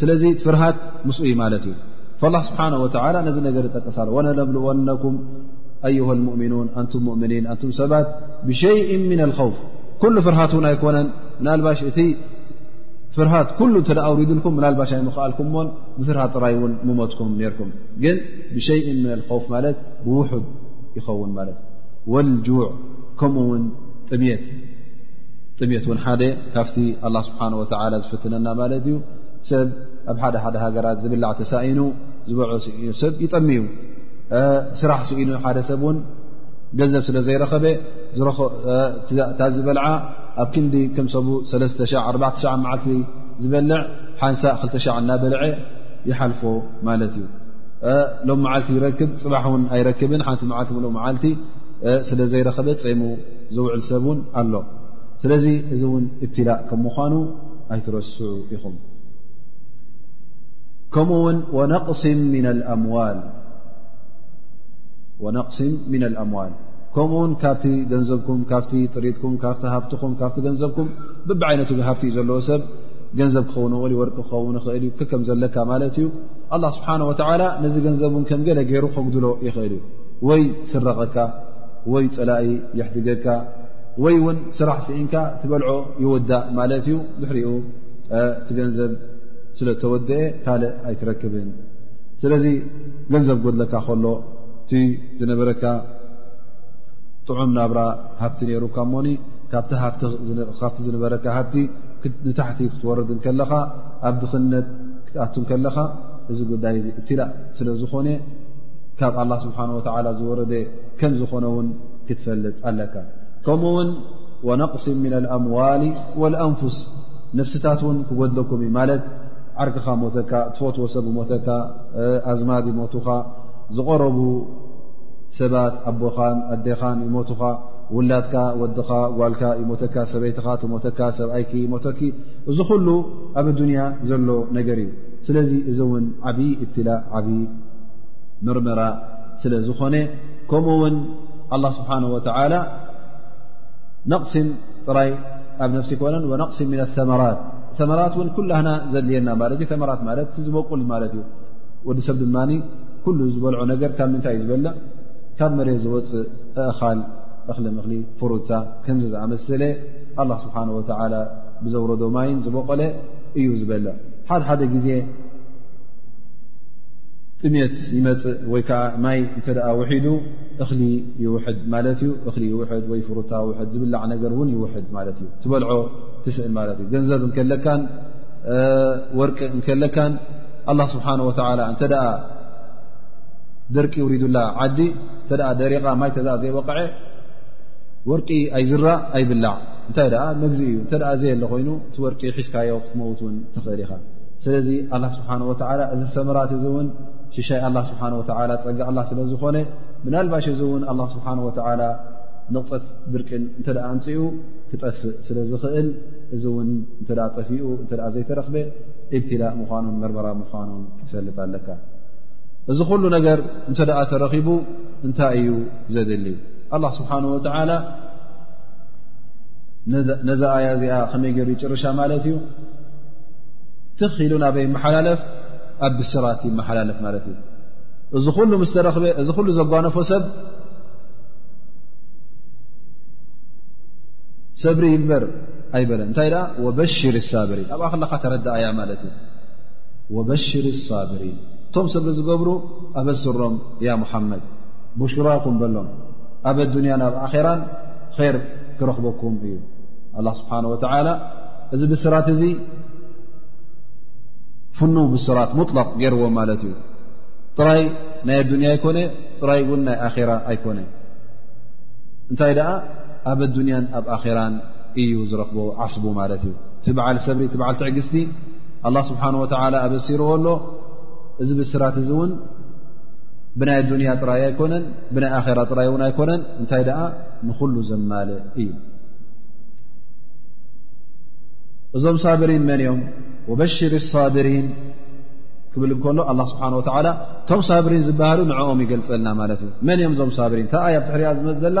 Speaker 1: ስለዚ ፍርሃት ምስ እዩ ማለት እዩ ላ ስብሓን ወላ ነዚ ነገር ይጠቀሳ ወነለብልወነኩም ኣዩሃ ልሙእሚኑን ኣንቱም ሙእምኒን ኣንቱም ሰባት ብሸይእ ምና ልከውፍ ኩሉ ፍርሃት ውን ኣይኮነን ምናልባሽ እቲ ፍርሃት ኩሉ እተ ኣውሪድልኩም ምናልባሽ ኣይምክኣልኩም ሞን ብፍርሃት ጥራይ እውን ምሞትኩም ነርኩም ግን ብሸይእ ምን ኣልከውፍ ማለት ብውሑድ ይኸውን ማለት እዩ ወልጁዕ ከምኡ ውን ጥምት ጥምት እውን ሓደ ካብቲ ኣላ ስብሓን ወተላ ዝፍትነና ማለት እዩ ሰብ ኣብ ሓደ ሓደ ሃገራት ዝብላዕ ተሳኢኑ ዝበዐ ስኢኑ ሰብ ይጠሚ እዩ ስራሕ ስኢኑ ሓደ ሰብ እውን ገንዘብ ስለ ዘይረኸበ እታ ዝበልዓ ኣብ ክንዲ ከም ሰቡ ሰለስተ ሻዕ ኣርባዕተ ሻዕ መዓልቲ ዝበልዕ ሓንሳእ ክልተ ሻዕ እናበልዐ ይሓልፎ ማለት እዩ ሎም መዓልቲ ይረክብ ፅባሕ እውን ኣይረክብን ሓንቲ መዓልቲ ምሉእ መዓልቲ ስለ ዘይረኸበ ፀሙ ዝውዕል ሰብ እውን ኣሎ ስለዚ እዚ እውን እብትላእ ከም ምኳኑ ኣይትረስዑ ኢኹም ከምኡ ውን ወነቕሲም ምና ኣምዋል ከምኡ ውን ካብቲ ገንዘብኩም ካብቲ ጥሪትኩም ካብቲ ሃብትኹም ካብቲ ገንዘብኩም ብብዓይነቱ ሃብቲ እዩ ዘለዎ ሰብ ገንዘብ ክኸውን እል ዩ ወርቂ ክኸውን ይኽእል እዩ ክከም ዘለካ ማለት እዩ ኣላ ስብሓን ወተላ ነዚ ገንዘብ ን ከም ገለ ገይሩ ከጉድሎ ይኽእል እዩ ወይ ስረቐካ ወይ ፀላኢ የሕድገካ ወይ ውን ስራሕ ስኢንካ ትበልዖ ይወዳእ ማለት እዩ ድሕሪኡ እቲ ገንዘብ ስለ ተወደአ ካልእ ኣይትረክብን ስለዚ ገንዘብ ጎድለካ ከሎ እቲ ዝነበረካ ጥዑም ናብራ ሃብቲ ነይሩካ ሞኒ ካብቲ ዝነበረካ ሃብቲ ንታሕቲ ክትወርድ ከለኻ ኣብ ድኽነት ክትኣቱ ከለኻ እዚ ጉዳይ እ እብትላእ ስለ ዝኾነ ካብ ኣላ ስብሓን ወተላ ዝወረደ ከም ዝኾነ ውን ክትፈልጥ ኣለካ ከምኡ ውን ወነቕሲ ምና ኣምዋሊ ወልኣንፉስ ነፍስታት ውን ክጎድለኩም እዩ ማለት ዓርክኻ ሞተካ ትፈትዎ ሰብ ሞተካ ኣዝማድ ሞቱኻ ዝቐረቡ ሰባት ኣቦኻን ኣዴኻን ይሞቱኻ ውላድካ ወድኻ ጓልካ ይሞተካ ሰበይትኻ ትሞተካ ሰብኣይኪ ይሞተኪ እዚ ኩሉ ኣብ ኣዱንያ ዘሎ ነገር እዩ ስለዚ እዚ እውን ዓብዪ እብትላ ዓብዪ ምርመራ ስለ ዝኾነ ከምኡ ውን ኣላ ስብሓን ወተላ ነቕሲን ጥራይ ኣብ ነፍሲ ኮነን ወነቕሲ ምን ኣመራት ተመራት እውን ኩላህና ዘድልየና ማለት እዩ ተመራት ማለት ዝበቁል ማለት እዩ ወዲ ሰብ ድማ ኩሉ ዝበልዖ ነገር ካብ ምንታይ እዩ ዝበልዕ ካብ መሬት ዝወፅእ እእኻል እኽሊ ምኽሊ ፍሩታ ከምዚ ዝኣመሰለ ኣላ ስብሓን ወተላ ብዘውረዶ ማይን ዝበቆለ እዩ ዝበልዕ ሓደ ሓደ ግዜ ጥሜት ይመፅእ ወይ ከዓ ማይ እንተ ውሒዱ እኽሊ ይውሕድ ማለት እዩ እኽሊ ይውሕድ ወይ ፍሩታ ውሕድ ዝብላዕ ነገር እውን ይውሕድ ማለት እዩ ትበልዖ ትስእል ማለት እዩ ገንዘብ እንከለካን ወርቂ እንከለካን ኣላ ስብሓን ወተላ እንተ ደርቂ ውሪዱላ ዓዲ እተ ደሪቓ ማይ ተኣ ዘይወቕዐ ወርቂ ኣይዝራእ ኣይብላዕ እንታይ ደኣ መግዚ እዩ እተ ዘየ ለ ኮይኑ እቲ ወርቂ ሒዝካዮ ክትመውት ውን ትኽእል ኢኻ ስለዚ ኣላ ስብሓን ወተላ እዚ ሰምራት እዚ እውን ሽሻይ ኣላ ስብሓን ወተላ ፀጋ ኣላ ስለ ዝኾነ ምናልባሽ እዚ እውን ኣላ ስብሓን ወተላ ንቕፀት ድርቅን እንተ ኣምፅኡ ክጠፍእ ስለ ዝኽእል እዚ እውን እተ ጠፊኡ እተ ዘይተረኽበ ኢብትላእ ምዃኑን መርመራ ምዃኑን ክትፈልጥ ኣለካ እዚ ኩሉ ነገር እንተ ደኣ ተረኺቡ እንታይ እዩ ዘድሊ ኣላ ስብሓን ወተዓላ ነዛ ኣያ እዚኣ ከመይ ገይሩ ይጭርሻ ማለት እዩ ትኽ ኢሉ ናበይ መሓላለፍ ኣብ ብስራት ይመሓላለፍ ማለት እዩ እዚ ኩሉ ምስ ተረኽበ እዚ ኩሉ ዘጓነፎ ሰብ ሰብሪ ይግበር ኣይበለን እንታይ ደኣ ወበሽር ሳብሪን ኣብኣ ከለካ ተረዳኣያ ማለት እዩ ወበሽር ሳብሪን እቶም ሰብሪ ዝገብሩ ኣበስሮም ያ ሙሓመድ ብሽራኩም በሎም ኣብ ኣዱንያን ኣብ ኣኼራን ር ክረኽበኩም እዩ ኣላ ስብሓን ወተላ እዚ ብስራት እዚ ፍኑ ብስራት ሙጥለቕ ገይርዎ ማለት እዩ ጥራይ ናይ ኣዱንያ ኣይኮነ ጥራይ እውን ናይ ኣኼራ ኣይኮነ እንታይ ደኣ ኣብ ኣዱንያን ኣብ ኣኼራን እዩ ዝረኽቦ ዓስቡ ማለት እዩ እቲ በዓል ሰብሪ እቲ በዓል ትዕግስቲ ኣላ ስብሓን ወተላ ኣበሲርዎ ኣሎ እዚ ብስራት እዚ እውን ብናይ ኣዱንያ ጥራይ ኣይኮነን ብናይ ኣኼራ ጥራይ እውን ኣይኮነን እንታይ ደኣ ንኹሉ ዘማለ እዩ እዞም ሳብሪን መን እዮም ወበሽር ሳብሪን ክብል እንከሎ ኣላ ስብሓን ወተላ እቶም ሳብሪን ዝበሃሉ ንዕኦም ይገልፀልና ማለት እዩ መን እዮም እዞም ሳብሪን እታ ኣይ ኣብ ትሕሪያ ዝመፅ ዘላ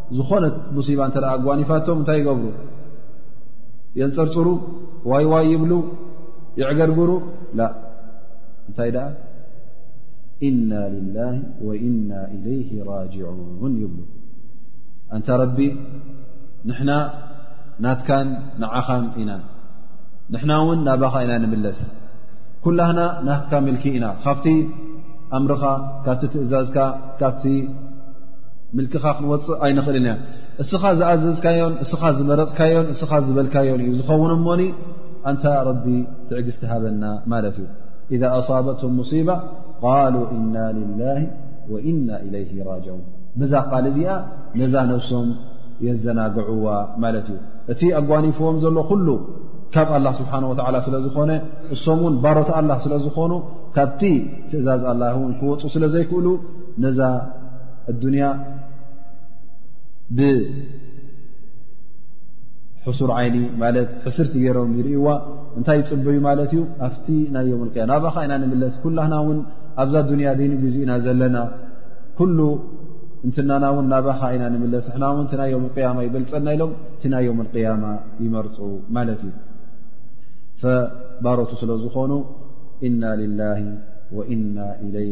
Speaker 1: ዝኾነት ሙሲባ እተ ኣጓኒፋቶም እንታይ ይገብሩ የንፀርፅሩ ዋይ ዋይ ይብሉ ይዕገርግሩ ላ እንታይ ደኣ እና ልላ ወእና ኢለይህ ራጅዑን ይብሉ ኣንታ ረቢ ንሕና ናትካን ንዓኻን ኢና ንሕና እውን ናባኻ ኢና ንምለስ ኩላህና ናትካ ምልኪ ኢና ካብቲ ኣምርኻ ካብቲ ትእዛዝካ ካብቲ ምልክኻ ክንወፅእ ኣይንኽእልን ኢና እስኻ ዝኣዘዝካዮን እስኻ ዝመረፅካዮን እስኻ ዝበልካዮን እዩ ዝኸውን እሞኒ ኣንታ ረቢ ትዕግስቲ ሃበና ማለት እዩ ኢዛ ኣሳበትም ሙሲባ ቃሉ እና ልላህ ወእና ኢለይህ ራጅን በዛ ቃል እዚኣ ነዛ ነብሶም የዘናግዕዋ ማለት እዩ እቲ ኣጓኒፍዎም ዘሎ ኩሉ ካብ ኣላ ስብሓን ወላ ስለ ዝኾነ እሶም እውን ባሮት ኣላ ስለ ዝኾኑ ካብቲ ትእዛዝ ኣላ እውን ክወፁ ስለ ዘይክእሉ ነዛ ኣዱንያ ብሕሱር ዓይኒ ማለት ሕስርቲ ገይሮም ይርእዋ እንታይ ይፅበዩ ማለት እዩ ኣብቲ ናይ ዮም ቅያ ናባኻ ኢና ንምለስ ኩላና ውን ኣብዛ ኣዱንያ ዘይንግዙ ኢና ዘለና ኩሉ እንትናና ውን ናባኻ ኢና ንምለስ ሕና ውን ናይ ዮም ያማ ይበልፀና ኢሎም እቲ ናይ ዮም ያማ ይመርፁ ማለት እዩ ፈባሮቱ ስለ ዝኾኑ እና ልላ ወእና ኢለይ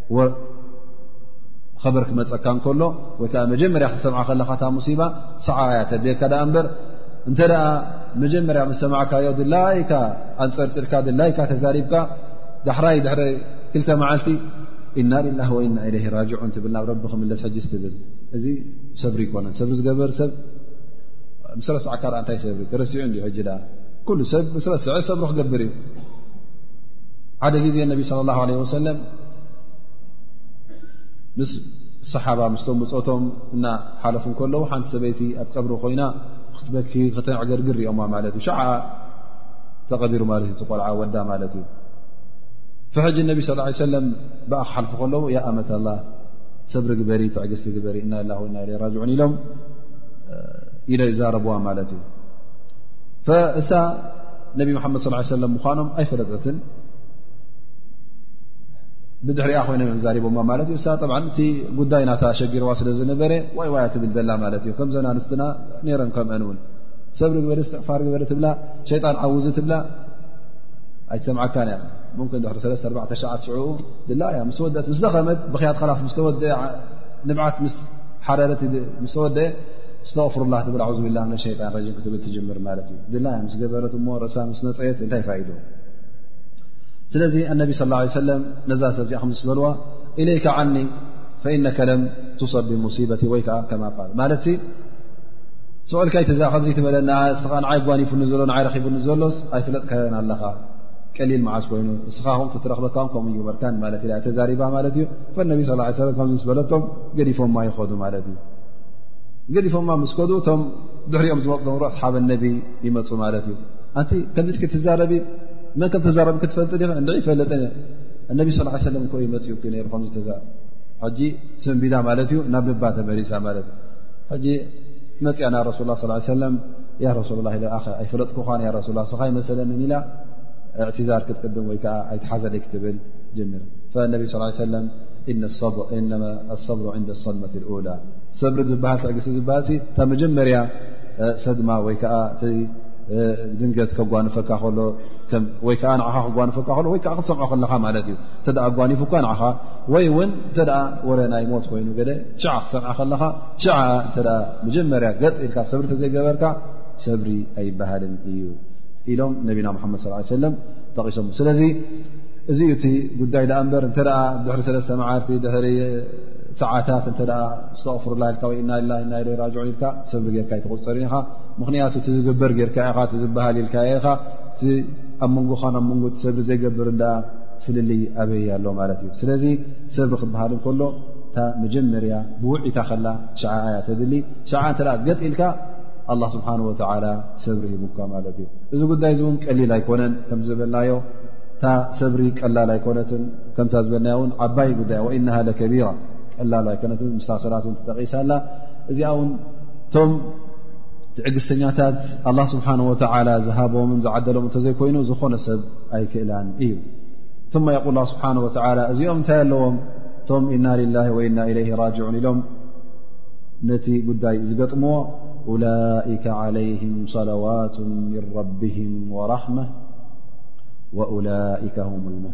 Speaker 1: ኸበር ክመፀካ እንከሎ ወይ ከዓ መጀመርያ ክትሰምዓ ከለካ እታ ሙሲባ ሰዓ እያ ተድልየካ ዳኣ እምበር እንተ ደኣ መጀመርያ ምስ ሰማዕካዮ ድላይካ ኣንፀርፅርካ ድላይካ ተዛሪብካ ዳሕራይ ድሕረ ክልተ መዓልቲ እና ሊላ ወኢና ኢለይ ራጅዑን ትብል ናብ ረቢ ክምለስ ሕጅስ ትብል እዚ ሰብሪ ይኮነን ሰብሪ ዝገበር ሰብ ምስ ረስዓካ ኣ እንታይ ሰብሪ ተረሲዑ እንዲ ሕጂ ዳኣ ኩሉ ሰብ ምስ ረስዐ ሰብሪ ክገብር እዩ ሓደ ግዜ ነቢ صለ ላه ለ ወሰለም ምስ ሰሓባ ምስቶም ብፆቶም እና ሓለፉ ከለዉ ሓንቲ ሰበይቲ ኣብ ቀብሪ ኮይና ክትበኪ ከተዕገርግር ሪኦማ ማለት እዩ ሸዓ ተቐቢሩ ማለት እዩ ትቆልዓ ወዳ ማለት እዩ ፍሕጂ ነቢ ስ ሰለም ብኣ ክሓልፉ ከለዉ ያ ኣመት ላ ሰብሪ ግበሪ ትዕግስቲ ግበሪ እና ላ ወና ለ ራጅዑን ኢሎም ኢለ ይዛረብዋ ማለት እዩ እሳ ነቢ መሓመድ ስ ሰለ ምኳኖም ኣይፈለጠትን ብድሕሪኣ ኮይኖም እዮም ዛሪቦማ ማለት እዩ እሳ ብ እቲ ጉዳይ ናታ ሸጊርዋ ስለ ዝነበረ ዋይ ዋያ ትብል ዘላ ማለት እዩ ከምዘና ኣንስትና ነረን ከምአን እውን ሰብሪ ግበሪ ስትቕፋር ግበሪ ትብላ ሸይጣን ዓውዙ ትብላ ኣይትሰምዓካን እያ ሙምክን ድሕሪ ሰለስተ ኣርባዕተ ሸዓት ሽዑ ድላ እያ ምስ ወደት ምስ ደኸመት ብክያት ላስ ምስተወደ ንብዓት ምስ ሓረረት ምስተወደ ዝተቕፍሩላ ትብል ዓውዙ ቢላ ሸጣን ረጅም ክትብል ትጅምር ማለት እዩ ድላ ምስ ገበረት እሞ ርእሳ ምስ ነፀየት እንታይ ፋይዶ ስለዚ ኣነቢ ስለ ላ ሰለም ነዛ ሰብ እዚኣ ከምዚ ዝበልዋ ኢለይካ ዓኒ ፈኢነከ ለም ትሰብ ብሙሲበቲ ወይ ከዓ ከማ ል ማለት ሰዑልካይ ትዛ ከምዚ ትበለ ስኻ ንዓይ ጓኒፉኒ ዘሎ ንዓይ ረኪቡኒ ዘሎስ ኣይፍለጥካዮን ኣለኻ ቀሊል መዓዝ ኮይኑ እስኻ ኹም ትረክበካ ከምኡ ይበርካን ማለት እ ተዛሪባ ማለት እዩ ፈነቢ ስ ሰለ ከምዚ ዝበለቶም ገዲፎማ ይኸዱ ማለት እዩ ገዲፎማ ምስ ከዱ እቶም ድሕሪኦም ዝመፁ ዶምሩ ኣስሓብ ነቢ ይመፁ ማለት እዩ ኣንቲ ከምትክ ትዛረቢ መን ከም ተዛረቢ ክትፈልጥ ዲኸ እንድዒ ይፈለጠን እዮ እነቢ ስ ሰለም ኮ ይመፅኡ ነሩ ከምዚ ተዛ ሕጂ ሰንቢዳ ማለት እዩ ናብ ልባ ተመሊሳ ማለት እዩ ሕጂ መፅያ ና ረሱል ላ ስ ሰለም ያ ረሱሉ ላ ኢኣኸ ኣይፈለጥኩኻን ያ ረሱላ ስኻ ይመሰለኒ ኢላ እዕትዛር ክትቅድም ወይ ከዓ ኣይትሓዘለይ ክትብል ጀሚር ነቢ ስ ሰለም እነ ኣሰብሩ ዕንደ ኣሰልመት ልኡላ ሰብሪ ዝበሃል ትዕግስቲ ዝበሃል እታ መጀመርያ ሰድማ ወይ ከዓ ድንገት ከጓንፈካ ከሎ ወይ ከዓ ንኻ ክጓንፈካ ከሎ ወይ ከዓ ክትሰምዖ ከለኻ ማለት እዩ እተ ኣጓኒፉካ ንኻ ወይ እውን እተ ወረ ናይ ሞት ኮይኑ ገለ ሸዓ ክትሰምዐ ከለኻ ሸዓ እተ መጀመርያ ገጥ ኢልካ ሰብሪ ተዘይገበርካ ሰብሪ ኣይበሃልን እዩ ኢሎም ነቢና ሓመድ ስ ሰለም ጠቂሶም ስለዚ እዚ እቲ ጉዳይ ዳኣ እምበር እተ ድሕሪ ሰለስተ መዓልቲ ድሕሪ ሰዓታት እተ ስተቕፍሩላ ኢልካ ወይ እና ላ እና ለ ራጅዑን ኢልካ ሰብ ጌርካ ይትቁፅር ኢኻ ምኽንያቱ እቲ ዝግበር ጌርካ ኢኻ ዝበሃል ኢልካ ኢኻ እቲ ኣብ መንጎኻ ናብ መንጎ ሰብ ዘይገብር እዳ ፍልልይ ኣበይ ኣሎ ማለት እዩ ስለዚ ሰብ ክበሃል ከሎ እታ መጀመርያ ብውዒታ ከላ ሸዓ ኣያ ተድሊ ሸዓ እተ ገጥ ኢልካ ኣላ ስብሓን ወተላ ሰብሪ ሂቡካ ማለት እዩ እዚ ጉዳይ እእውን ቀሊል ኣይኮነን ከምዝበልናዮ እታ ሰብሪ ቀላል ኣይኮነትን ከምታ ዝበልናያ ውን ዓባይ ጉዳይ ወኢነሃ ለከቢራ ቀላሉ ኣይኮነት ምስታ ሰላት ውን ተጠቂሳ ኣላ እዚኣ ውን እቶም ትዕግስተኛታት ኣላ ስብሓን ወተላ ዝሃቦምን ዝዓደሎም እንተዘይኮይኑ ዝኾነ ሰብ ኣይክእላን እዩ ማ የቁል ላ ስብሓን ወተላ እዚኦም እንታይ ኣለዎም እቶም እና ልላ ወኢና ኢለይ ራጅዑን ኢሎም ነቲ ጉዳይ ዝገጥምዎ ላይከ ዓለይህም ሰለዋት ምን ረብህም ወራሕማ ወላይከ ም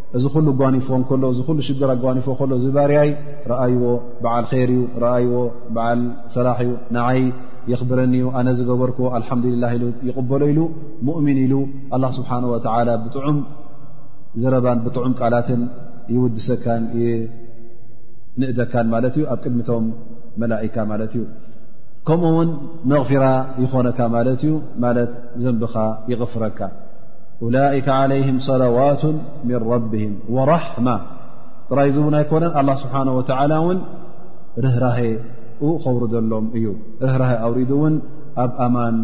Speaker 1: እዚ ኩሉ ኣጓኒፎ ከሎ እዚ ኩሉ ሽግር ኣጓኒፎ ከሎ እዚ ባርያይ ረኣይዎ በዓል ር እዩ ረኣይዎ በዓል ሰራሕ እዩ ንዓይ የኽብረኒ እዩ ኣነ ዝገበርኩ ኣልሓምዱላ ኢሉ ይቕበሎ ኢሉ ሙእሚን ኢሉ ኣላ ስብሓን ወተላ ብጥዑም ዘረባን ብጥዑም ቃላትን ይውድሰካን ይንእደካን ማለት እዩ ኣብ ቅድሚቶም መላእካ ማለት እዩ ከምኡ ውን መቕፊራ ይኾነካ ማለት እዩ ማለት ዘንብኻ ይቕፍረካ ላይከ ዓለይህም ሰለዋት ምን ረብህም ወራሕማ ጥራይ ዝውን ኣይኮነን ኣላ ስብሓን ወተላ እውን ርህራሀ ከውርደሎም እዩ ርህራሀ ኣውሪዱ እውን ኣብ ኣማን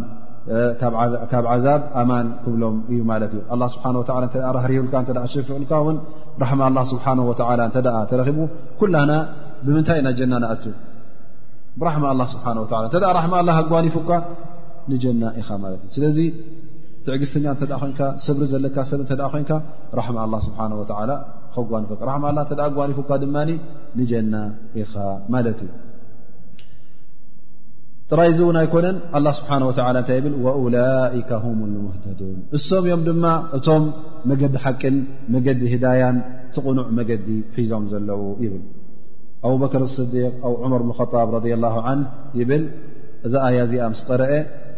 Speaker 1: ካብ ዓዛብ ኣማን ክብሎም እዩ ማለት እዩ ኣላ ስብሓን ወላ እተ ራህርህልካ እተ ኣሸፍዑልካ እውን ራሕማ ኣላ ስብሓን ወላ እንተ ተረኪቡ ኩላና ብምንታይ ኢና ጀና ንኣቱ ብራሕማ ኣላ ስብሓን ወላ እተ ራሕማ ኣላ ኣጓሊፉካ ንጀና ኢኻ ማለት እዩ ስለዚ ትዕግስተኛ እተ ኮንካ ሰብሪ ዘለካ ሰብ እተ ኮንካ ራሕማ ኣላ ስብሓን ወላ ክጓንፈካ ራማ ላ እተ ኣጓኒፉካ ድማ ንጀና ኢኻ ማለት እዩ ጥራይ እዚ እውን ኣይኮነን ኣላ ስብሓን ወላ እንታይ ይብል ወላይካ ሁም ልሙህተዱን እሶም እዮም ድማ እቶም መገዲ ሓቅን መገዲ ህዳያን ትቕኑዕ መገዲ ሒዞም ዘለዉ ይብል ኣቡበክር ስዲቅ ኣብ ዑመር ብከጣብ ረ ላ ን ይብል እዛ ኣያ እዚኣ ምስ ቀረአ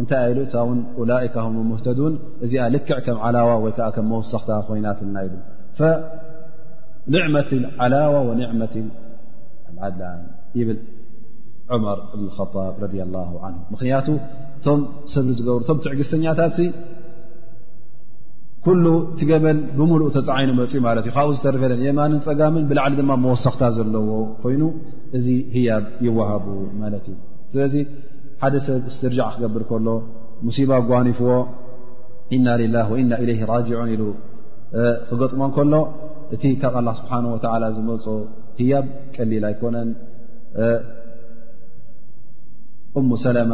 Speaker 1: እንታይ ኢሉ እታ ውን ላካ ም ሙህተዱን እዚኣ ልክዕ ከም ዓላዋ ወይ ከዓ ከም መወሰኽታ ኮይናትና ኢሉ ኒዕመት ዓላዋ ወኒዕመት ዓድላን ይብል ዑመር እብን ጣብ ረድ ላ ን ምክንያቱ እቶም ሰብሪ ዝገብሩ እቶም ትዕግስተኛታት ኩሉ ትገመል ብምሉእ ተፃዓይኑ መፅኡ ማለት እዩ ካብኡ ዝተርፈለን የማንን ፀጋምን ብላዕሊ ድማ መወሰኽታ ዘለዎ ኮይኑ እዚ ህያብ ይወሃቡ ማለት እዩ ሓደ ሰብ እስትርጃዕ ክገብር ከሎ ሙሲባ ጓኒፍዎ እና ሊላ ወእና ኢለይ ራጅዑን ኢሉ ክገጥሞ ከሎ እቲ ካብ ኣላ ስብሓን ወተላ ዝመፁ ህያብ ቀሊል ኣይኮነን እሙ ሰለማ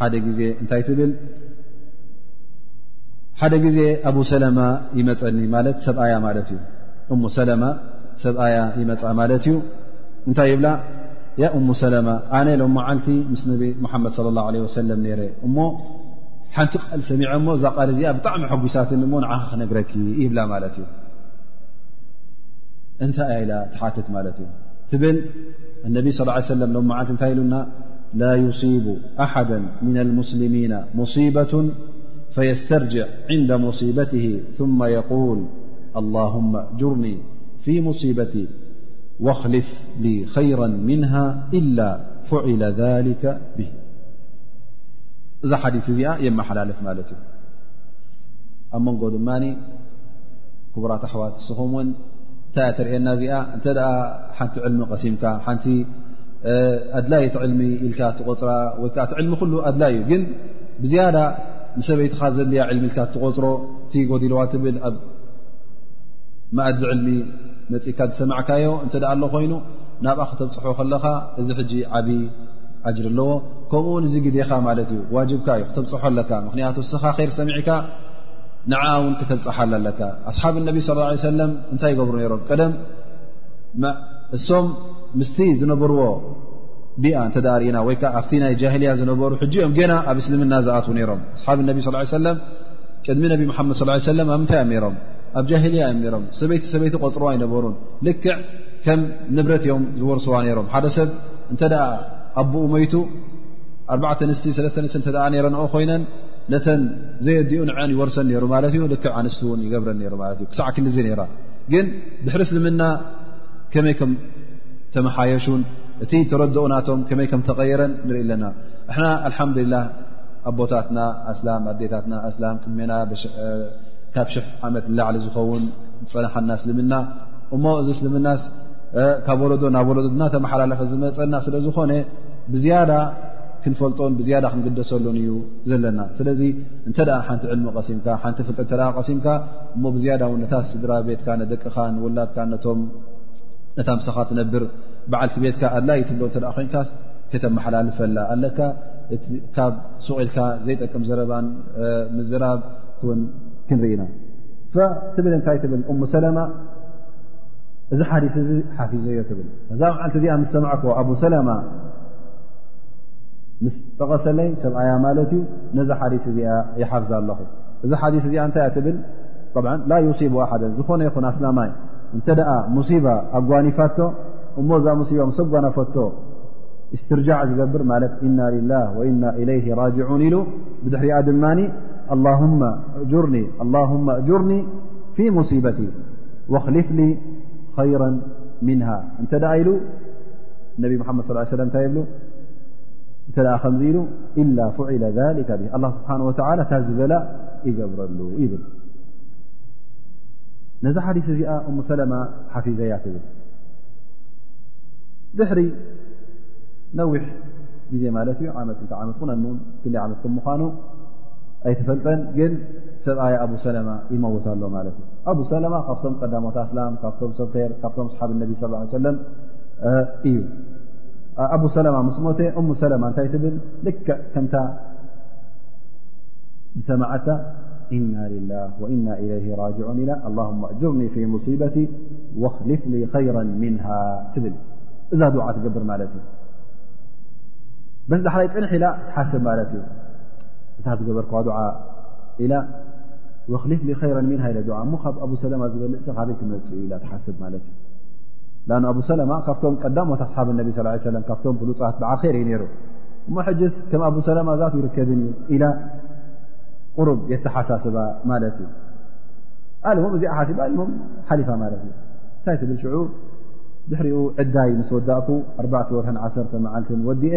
Speaker 1: ሓደ ግዜ እንታይ ትብል ሓደ ግዜ ኣብ ሰለማ ይመፀኒ ማለት ሰብኣያ ማለት እዩ እሙ ሰለማ ሰብኣያ ይመፃ ማለት እዩ እንታይ ይብላ يا أم سلمة أن لم معلت م نب محمد صلى الله عليه وسلم نر نቲ ل سمع قل بطعم حست عنرك يبل مت أن ل تحاتت ت ل النبي صلى اله عليه وسلم م مل ن ل لا يصيب أحدا من المسلمين مصيبة فيسترجع عند مصيبته ثم يقول اللهم أجرني في مصيبتي ወክልፍ ሊ ኸይራ ምንሃ ኢላ ፍዒለ ሊከ ብሂ እዛ ሓዲት እዚኣ የመሓላለፍ ማለት እዩ ኣብ መንጎ ድማ ክቡራት ኣሕዋት ንስኹም እውን እንታይ እያ ተርእየና እዚኣ እንተ ሓንቲ ዕልሚ ቀሲምካ ሓንቲ ኣድላይት ዕልሚ ኢልካ ትቆፅራ ወይ ከዓ እቲ ዕልሚ ኩሉ ኣድላይ እዩ ግን ብዝያዳ ንሰበይትኻ ዘድልያ ዕልሚ ኢልካ ትቆፅሮ እቲ ጎዲልዋ ትብል ኣብ ማእዲ ዕልሚ መፅእካ ዝሰማዕካዮ እንተ ኣሎ ኮይኑ ናብኣ ክተብፅሖ ከለኻ እዚ ሕጂ ዓብ ኣጅር ኣለዎ ከምኡ ውን እዚ ግዴኻ ማለት እዩ ዋጅብካ እዩ ክተብፅሖ ኣለካ ምክንያቱ እስኻ ር ሰሚዕካ ንዓ ውን ክተብፅሓላ ኣለካ ኣስሓብ ነቢ ስ ለ ሰለም እንታይ ይገብሩ ነይሮም ቀደም እሶም ምስቲ ዝነበርዎ ቢኣ እንተ ርእና ወይ ከዓ ኣብቲ ናይ ጃህልያ ዝነበሩ ሕጂ ኦም ገና ኣብ እስልምና ዝኣትዉ ነይሮም ኣስሓብ ነቢ ስ ሰለም ቅድሚ ነቢ መሓመድ ስ ሰለም ኣብ ምንታይ እዮም ነይሮም ኣብ ጃሂልያ እዮም ነሮም ሰበይቲ ሰበይቲ ቆፅርዋ ኣይነበሩን ልክዕ ከም ንብረት እዮም ዝወርስዋ ነሮም ሓደ ሰብ እንተ ኣቦኡ መይቱ ኣርባዕተ ንስቲ ሰለስተ ንስቲ እተ ነረንኦ ኮይነን ነተን ዘየዲኡ ንዐን ይወርሰን ነሩ ማለት እዩ ልክዕ ኣንስት እውን ይገብረን ሩ ማለት እዩ ክሳዕ ክንዲዚ ነራ ግን ድሕሪ እስልምና ከመይ ከም ተመሓየሹን እቲ ተረድኦ ናቶም ከመይ ከም ተቐይረን ንርኢ ኣለና እሕና ኣልሓምዱላ ኣቦታትና ኣስላም ኣዴታትና ኣስላም ቅድሜና ካብ ሽሕ ዓመት ንላዕሊ ዝኸውን ዝፀናሓና እስልምና እሞ እዚ እስልምናስ ካብ ወለዶ ናብ ወለዶ እናተመሓላለፈ ዝመፀና ስለ ዝኾነ ብዝያዳ ክንፈልጦን ብዝያዳ ክንግደሰሉን እዩ ዘለና ስለዚ እንተ ሓንቲ ዕልሚ ቀሲምካ ሓንቲ ፍልጠ እተ ቀሲምካ እሞ ብዝያዳ ውን ነታ ስድራ ቤትካ ንደቅኻ ንወላድካ ነቶም ነታ ምሳኻ ትነብር በዓልቲ ቤትካ ኣድላይ ትብሎ እተ ኮንካ ከተመሓላልፈላ ኣለካ ካብ ሱቕ ኢልካ ዘይጠቅም ዘረባን ምዝራብ ን ክንርኢና ትብል እንታይ ትብል እሙ ሰለማ እዚ ሓዲስ እዚ ሓፊዘዮ ትብል እዛ መዓልቲ እዚኣ ምስ ሰማዕክ ኣብ ሰለማ ምስ ጠቐሰለይ ሰብኣያ ማለት እዩ ነዛ ሓዲስ እዚኣ ይሓፍዛ ኣለኹ እዚ ሓዲስ እዚኣ እንታይ እያ ትብል ላ ዩሲቡ ኣሓደ ዝኾነ ይኹን ኣስላማይ እንተ ደኣ ሙሲባ ኣጓኒፋቶ እሞ እዛ ሙሲባ ምስ ኣጓናፈቶ እስትርጃዕ ዝገብር ማለት እና ልላህ ወእና ኢለይ ራጅዑን ኢሉ ብድሕሪኣ ድማ اهاللهم اأجرني في مصيبتي واخلفلي خيرا منها ت ل انبي محد صلى ه عليه وم ب ى خمزل إلا فعل ذلك به الله سبحانه وتعالى زبل جبرل بل نزحدس أمسلمة حفيزيت ل دحر نوح ت م عممنو ኣይተፈልጠን ግን ሰብኣይ ኣቡ ሰለማ ይመውት ኣሎ ማለት እዩ ኣቡ ሰለማ ካብቶም ቀዳሞት ኣስላም ካብቶም ሰብ ር ካብቶም ስሓብ ነቢ ስ ሰለም እዩ ኣቡ ሰለማ ምስ ሞተ እሙ ሰለማ እንታይ ትብል ልክዕ ከምታ ዝሰማዓታ እና ልላ ወእና ኢለይ ራጅዑን ኢና ኣላ ኣጅርኒ ፊ ሙሲበቲ ወክሊፍ ይራ ምንሃ ትብል እዛ ድዓ ትገብር ማለት እዩ በዚ ዳሕራይ ፅንሕ ኢላ ትሓስብ ማለት እዩ እሳት ገበርክዋ ዱዓ ኢላ ወክሊፍ ኸይረ ምን ሃይለ ዱዓ እሞ ካብ ኣብ ሰለማ ዝበልእ ሰ ካበይ ክመፅ እዩ ኢላ ትሓስብ ማለት እዩ ን ኣብ ሰለማ ካብቶም ቀዳሞት ኣስሓብ ነቢ ስ ሰለ ካብቶም ብሉፃት በዓል ኸይር እዩ ነይሩ እሞ ሕጅስ ከም ኣብ ሰለማ ዛት ይርከብን እዩ ኢላ ቁሩብ የተሓሳስባ ማለት እዩ ኣልም እዚኣ ሓሲባ ኣልም ሓሊፋ ማለት እዩ እንታይ ትብል ሽዑ ድሕሪኡ ዕዳይ ምስ ወዳእኩ ኣርባዕተ ወርሕን ዓሰርተ መዓልትን ወዲአ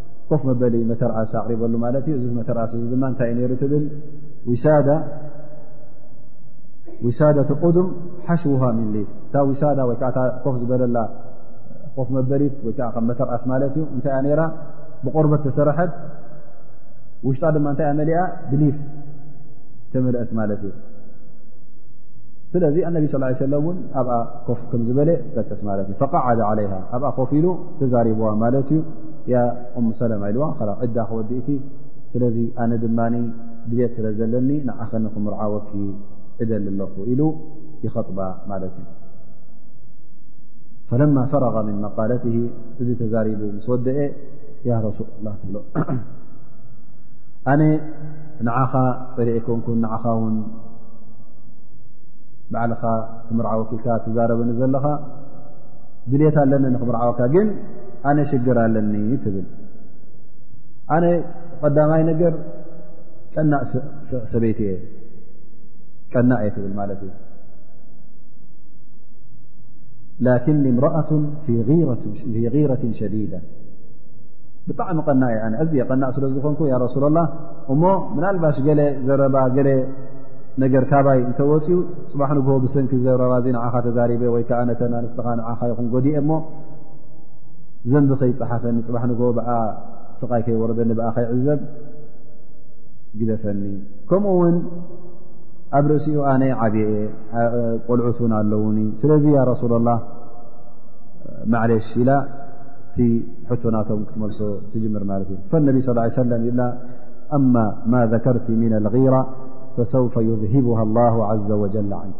Speaker 1: ኮፍ መበሊ መተርኣስ ኣቕሪበሉ ማለት እዩ እዚ መተርኣስ እዚ ድማ እንታይ ነይሩ ትብል ዊሳዳተ ቁዱም ሓሽውሃ ሚሊ እታ ዊሳዳ ወይከዓ እታ ኮፍ ዝበለላ ኮፍ መበሊት ወይከዓ ከም መተርኣስ ማለት እዩ እንታይ እያ ነይራ ብቆርበት ተሰራሐት ውሽጣ ድማ እንታይ እያ መሊኣ ብሊፍ ተመልአት ማለት እዩ ስለዚ ኣነቢ ስ ሰለ እውን ኣብኣ ኮፍ ከም ዝበለ ትጠቅስ ማለት እዩ ፈቃዓደ ዓለይሃ ኣብኣ ኮፍ ኢሉ ተዛሪብዋ ማለት እዩ እም ሰለማ ኢልዋ ዕዳ ክወዲእኪ ስለዚ ኣነ ድማ ድልት ስለ ዘለኒ ንዓኸኒ ክምርዓወኪ እደሊ ኣለኹ ኢሉ ይኸጥባ ማለት እዩ ፈለማ ፈረغ ምን መቃለት እዚ ተዛሪቡ ምስ ወደአ ያ ረሱል ላ ትብሎ ኣነ ንዓኻ ፀሪኤ ኮንኩን ንዓኻ ውን ባዕልኻ ክምርዓወኪልካ ትዛረበኒ ዘለኻ ድልት ኣለኒ ንክምርዓወካ ግን ኣነ ሽግር ኣለኒ ትብል ኣነ ቐዳማይ ነገር ቀናእ ሰበይቲ እየ ቀናእ እየ ትብል ማለት እዩ ላኪን እምረኣት ረት ሸዲዳ ብጣዕሚ ቐና እየ ኣነ ኣዝየ ቐናእ ስለ ዝኾንኩ ያ ረሱላ ላ እሞ ምናልባሽ ገለ ዘረባ ገለ ነገር ካባይ እንተወፅኡ ፅባሕ ንግሆ ብሰንኪ ዘረባ እዚ ንዓኻ ተዛሪበ ወይ ከዓ ነተን ኣንስትኻ ንዓኻ ይኹን ጎዲኤ እሞ ዘንቢ ከይፀሓፈኒ ፅባሕ ንግ ብኣ ስቓይ ከይወረደኒ ብኣ ከይዕዘብ ግደፈኒ ከምኡ ውን ኣብ ርእሲኡ ኣነ ዓብየ ቆልዑት ውን ኣለዉኒ ስለዚ ያ ረሱላ ላ ማዕለሽ ኢላ እቲ ሕቶናቶም ክትመልሶ ትጅምር ማለት እዩ ፈነቢ ስ ሰለም ይብላ ኣማ ማ ዘከርቲ ምና ኣልራ ፈሰውፈ ዩዝሂቡሃ ላ ዘ ወጀል ዓንክ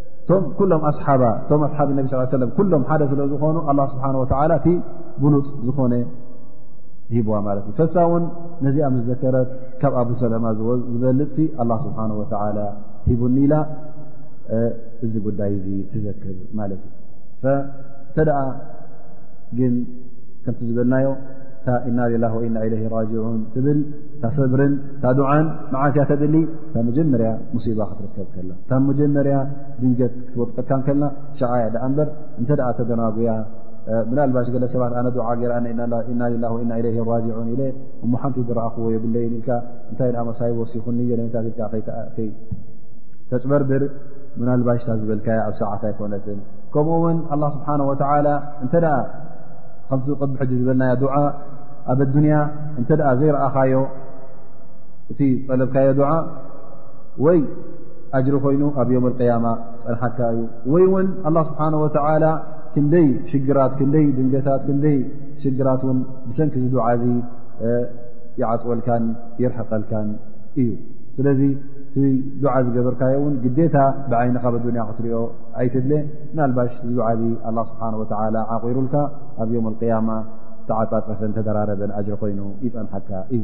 Speaker 1: እቶም ኩሎም ኣሓባ እቶም ኣሓብ ነቢ ስ ሰለም ኩሎም ሓደ ስለ ዝኾኑ ኣላ ስብሓን ወላ እቲ ብሉፅ ዝኾነ ሂብዋ ማለት እዩ ፈሳ እውን ነዚኣ ምስ ዘከረት ካብ ኣብ ሰለማ ዝበልፅ ኣላ ስብሓን ወላ ሂቡኒ ኢላ እዚ ጉዳይ እዚ ትዘክር ማለት እዩ እንተደኣ ግን ከምቲ ዝበልናዮ እታ እና ሌላ ወኢና ኢለ ራጅዑን ትብል እታ ሰብርን እታ ድዓን መዓስያ ተድሊ እታ መጀመርያ ሙሲባ ክትርከብ ከላ ካብ መጀመርያ ድንገት ክትወድቀካ ከላ ሸዓያ ድኣ እምበር እንተ ተደናጉያ ምናልባሽ ገለ ሰባት ኣነ ድዓ ገይራ እና ላ እና ኢለ ራጅዑን ኢለ እሞ ሓንቲ ዝረኣኽዎ የብለይን ኢልካ እንታይ ኣ መሳይ ወሲኹኒ ታት ኢልካ ተጭበርብር ምናልባሽታ ዝበልካያ ኣብ ሰዓት ኣይኮነትን ከምኡ ውን ኣላ ስብሓን ወተላ እንተ ከምቲ ቅድሚ ሕጂ ዝበልናዮ ድዓ ኣብ ኣዱንያ እንተ ዘይረኣኻዮ እቲ ጠለብካዮ ድዓ ወይ ኣጅሪ ኮይኑ ኣብ ዮም ቅያማ ፀንሓካ እዩ ወይ እውን ኣላ ስብሓን ወተላ ክንደይ ሽግራት ክንደይ ድንገታት ክንደይ ሽግራት ውን ብሰንኪ ዚ ድዓ እዚ ይዓፅወልካን ይርሕቀልካን እዩ ስለዚ እቲ ድዓ ዝገበርካዮ እውን ግዴታ ብዓይንኻ ብዱንያ ክትሪኦ ኣይትድለ ምናልባሽ ዚ ድዓ እዚ ኣላ ስብሓን ወተላ ዓቂሩልካ ኣብ ዮም ቅያማ ተዓፃፀፈን ተደራረበን ኣጅሪ ኮይኑ ይፀንሓካ እዩ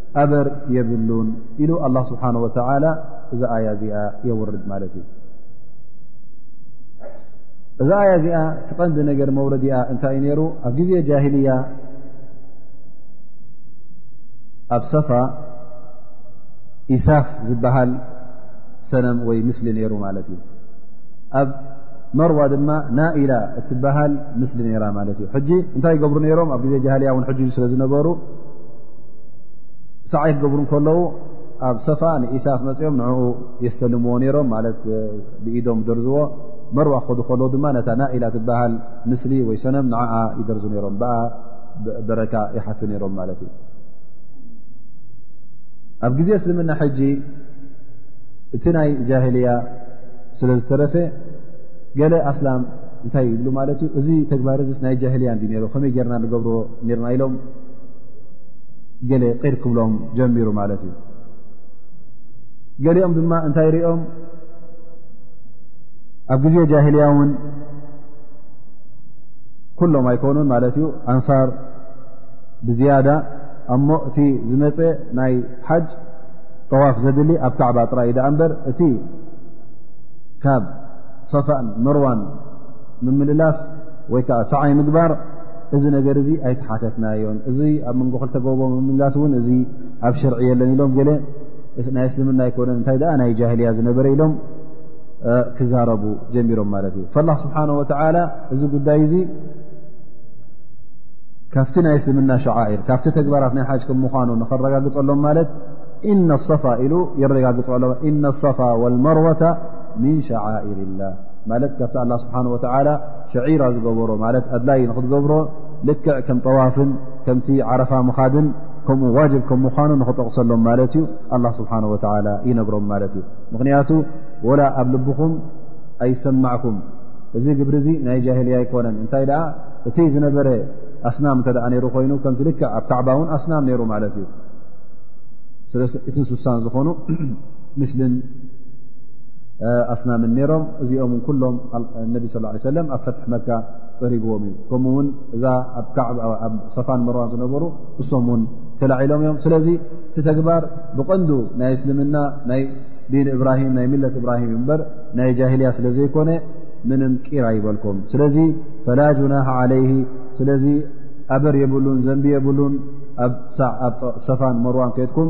Speaker 1: ኣበር የብሉን ኢሉ ኣላ ስብሓን ወተላ እዛ ኣያ እዚኣ የውርድ ማለት እዩ እዛ ኣያ እዚኣ ትቐንዲ ነገር መውረዲኣ እንታይ እዩ ነይሩ ኣብ ግዜ ጃሂልያ ኣብ ሰፋ ኢሳፍ ዝበሃል ሰነም ወይ ምስሊ ነይሩ ማለት እዩ ኣብ መርዋ ድማ ናኢላ እትበሃል ምስሊ ነይራ ማለት እዩ ሕጂ እንታይ ይገብሩ ነይሮም ኣብ ግዜ ጃሃልያ እውን ሕጂ ስለ ዝነበሩ ሳዕይ ክገብሩ ከለዉ ኣብ ሰፋ ንኢሳፍ መፅኦም ንኡ የስተልምዎ ነይሮም ማለት ብኢዶም ደርዝዎ መርዋ ክኸዱ ከለዉ ድማ ነታ ናኢላ ትበሃል ምስሊ ወይ ሰነም ንዓ ይደርዙ ነይሮም ብኣ በረካ ይሓቱ ነይሮም ማለት እዩ ኣብ ግዜ እስልምና ሕጂ እቲ ናይ ጃሂልያ ስለ ዝተረፈ ገለ ኣስላም እንታይ ይብሉ ማለት እዩ እዚ ተግባር እዚስ ናይ ጃሂልያ እ ነሩ ከመይ ጌርና ንገብርዎ ነርና ኢሎም ገለ ቂር ክብሎም ጀሚሩ ማለት እዩ ገሊኦም ድማ እንታይ ሪኦም ኣብ ግዜ ጃሂልያ ውን ኩሎም ኣይኮኑን ማለት እዩ ኣንሳር ብዝያዳ ኣሞ እቲ ዝመፀ ናይ ሓጅ ጠዋፍ ዘድሊ ኣብ ካዕባ ጥራይ ዳኣ እምበር እቲ ካብ ሰፋእን መርዋን ምምልላስ ወይ ከዓ ሰዓይ ምግባር እዚ ነገር እዚ ኣይተሓተትናዮን እዚ ኣብ መንጎ ክልተ ጎቦ ምምላስ እውን እዚ ኣብ ሽርዒ የለን ኢሎም ገለ ናይ እስልምና ኣይኮነን እንታይ ደኣ ናይ ጃህልያ ዝነበረ ኢሎም ክዛረቡ ጀሚሮም ማለት እዩ ላ ስብሓን ወተላ እዚ ጉዳይ እዚ ካብቲ ናይ እስልምና ሸዓኢር ካብቲ ተግባራት ናይ ሓጅ ከም ምኳኑ ንክረጋግፀሎም ማለት እነ ኣሰፋ ኢሉ የረጋግፅ ኣሎ እነ ኣሰፋ ወልመርወታ ምን ሸዓኢር ላ ማለት ካብቲ ኣላ ስብሓን ወተላ ስዒራ ዝገበሮ ማለት ኣድላይ ንክትገብሮ ልክዕ ከም ጠዋፍን ከምቲ ዓረፋ ምኻድን ከምኡ ዋጅብ ከም ምዃኑ ንክጠቕሰሎም ማለት እዩ ኣላ ስብሓን ወላ ይነግሮም ማለት እዩ ምኽንያቱ ወላ ኣብ ልብኹም ኣይሰማዕኩም እዚ ግብሪ እዚ ናይ ጃሂልያ ኣይኮነን እንታይ ደኣ እቲ ዝነበረ ኣስናም እተ ነይሩ ኮይኑ ከምቲ ልክዕ ኣብ ካዕባ እውን ኣስናም ነይሩ ማለት እዩ ስለእትን ስሳን ዝኾኑ ምስልን ኣስናምን ነሮም እዚኦም ኩሎም ነቢ ስ ሰለ ኣብ ፈትሒ መካ ፀሪግዎም እዩ ከምኡ ውን እዛ ኣብ ኣብ ሰፋን መርዋን ዝነበሩ እሶም ውን ተላዒሎም እዮም ስለዚ እቲ ተግባር ብቐንዱ ናይ እስልምና ናይ ዲን እብራሂም ናይ ሚለት እብራሂም እዩ በር ናይ ጃሂልያ ስለ ዘይኮነ ምንም ቂር ኣይበልኩም ስለዚ ፈላ ጁናሓ ዓለይ ስለዚ ኣበር የብሉን ዘንቢ የብሉን ኣብ ሳዕ ኣብ ሰፋን መርዋን ከትኩም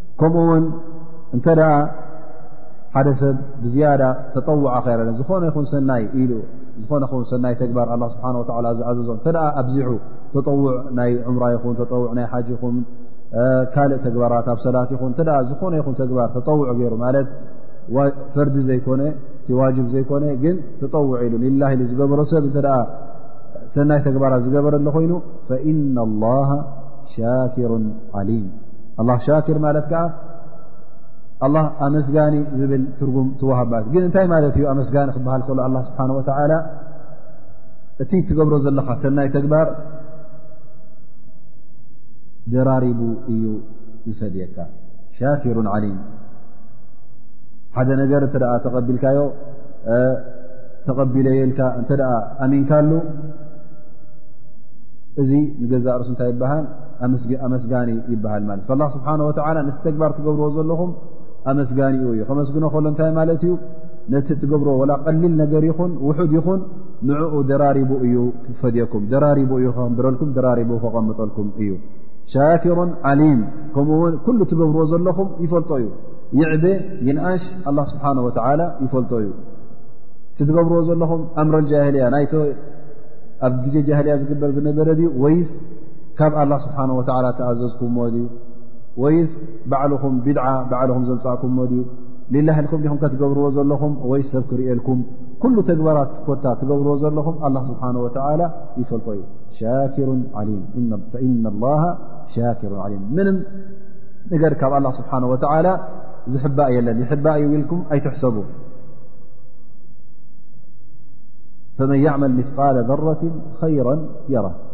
Speaker 1: ከምኡ ውን እንተ ሓደ ሰብ ብዝያዳ ተጠውዖ ከረ ዝኾነ ይኹን ሰናይ ኢሉ ዝኾነ ን ሰናይ ተግባር ኣ ስብሓ ዝኣዘዞ እተ ኣብዚሑ ተጠውዕ ናይ ዑምራ ይኹን ተጠውዕ ናይ ሓጅ ይኹን ካልእ ተግባራት ኣብ ሰላት ይኹን ተ ዝኾነ ይኹን ተግባር ተጠውዑ ገይሩ ማለት ፈርዲ ዘይኮነ ዋጅብ ዘይኮነ ግን ተጠውዑ ኢሉ ላ ኢሉ ዝገበሮ ሰብ እተ ሰናይ ተግባራት ዝገበረ ሎ ኮይኑ ፈኢና ላሃ ሻኪሩ ዓሊም ኣላ ሻኪር ማለት ከዓ ኣላ ኣመስጋኒ ዝብል ትርጉም ትዋሃብ ማለት ግን እንታይ ማለት እዩ ኣመስጋኒ ክበሃል ከሎ ኣላ ስብሓን ወተዓላ እቲ ትገብሮ ዘለኻ ሰናይ ተግባር ደራሪቡ እዩ ዝፈድየካ ሻኪሩን ዓሊም ሓደ ነገር እተ ተቐቢልካዮ ተቐቢለየልካ እንተ ኣሚንካሉ እዚ ንገዛእ ርእሱ እንታይ ይበሃል ኣመስጋኒ ይበሃል ማለት ላ ስብሓን ወላ ነቲ ተግባር ትገብርዎ ዘለኹም ኣመስጋኒኡ እዩ ከመስግኖ ከሎ እንታይ ማለት እዩ ነቲ ትገብሮ ወላ ቀሊል ነገር ይኹን ውሑድ ይኹን ንዕኡ ደራሪቡ እዩ ክፈድየኩም ደራሪቡ እዩ ከክንብረልኩም ደራሪቡ ከቐምጠልኩም እዩ ሻኪሮን ዓሊም ከምኡ ውን ኩሉ ትገብርዎ ዘለኹም ይፈልጦ እዩ ይዕበ ይንኣሽ ኣላ ስብሓን ወላ ይፈልጦ እዩ እቲ ትገብርዎ ዘለኹም ኣምረጃህልያ ናይቶ ኣብ ግዜ ጃህልያ ዝግበር ዝነበረ ድዩ ወይስ ካብ ኣላ ስብሓን ወተዓላ ተኣዘዝኩምሞ ድዩ ወይስ ባዕልኹም ቢድዓ ባዕልኹም ዘምፃእኩምሞ ድዩ ሌላ ህልኩም ዲኹም ከትገብርዎ ዘለኹም ወይስ ሰብ ክርእልኩም ኩሉ ተግባራት ኮታ ትገብርዎ ዘለኹም ኣላ ስብሓን ወተዓላ ይፈልጦ እዩ ሻኪሩን ዓሊም ፈኢና ላሃ ሻኪሩን ዓሊም ምንም ነገር ካብ ኣላ ስብሓን ወተዓላ ዝሕባእ የለን ይሕባእ እዩ ኢልኩም ኣይትሕሰቡ ፈመን ያዕመል ምፍቃል ዘረት ኸይራ የራ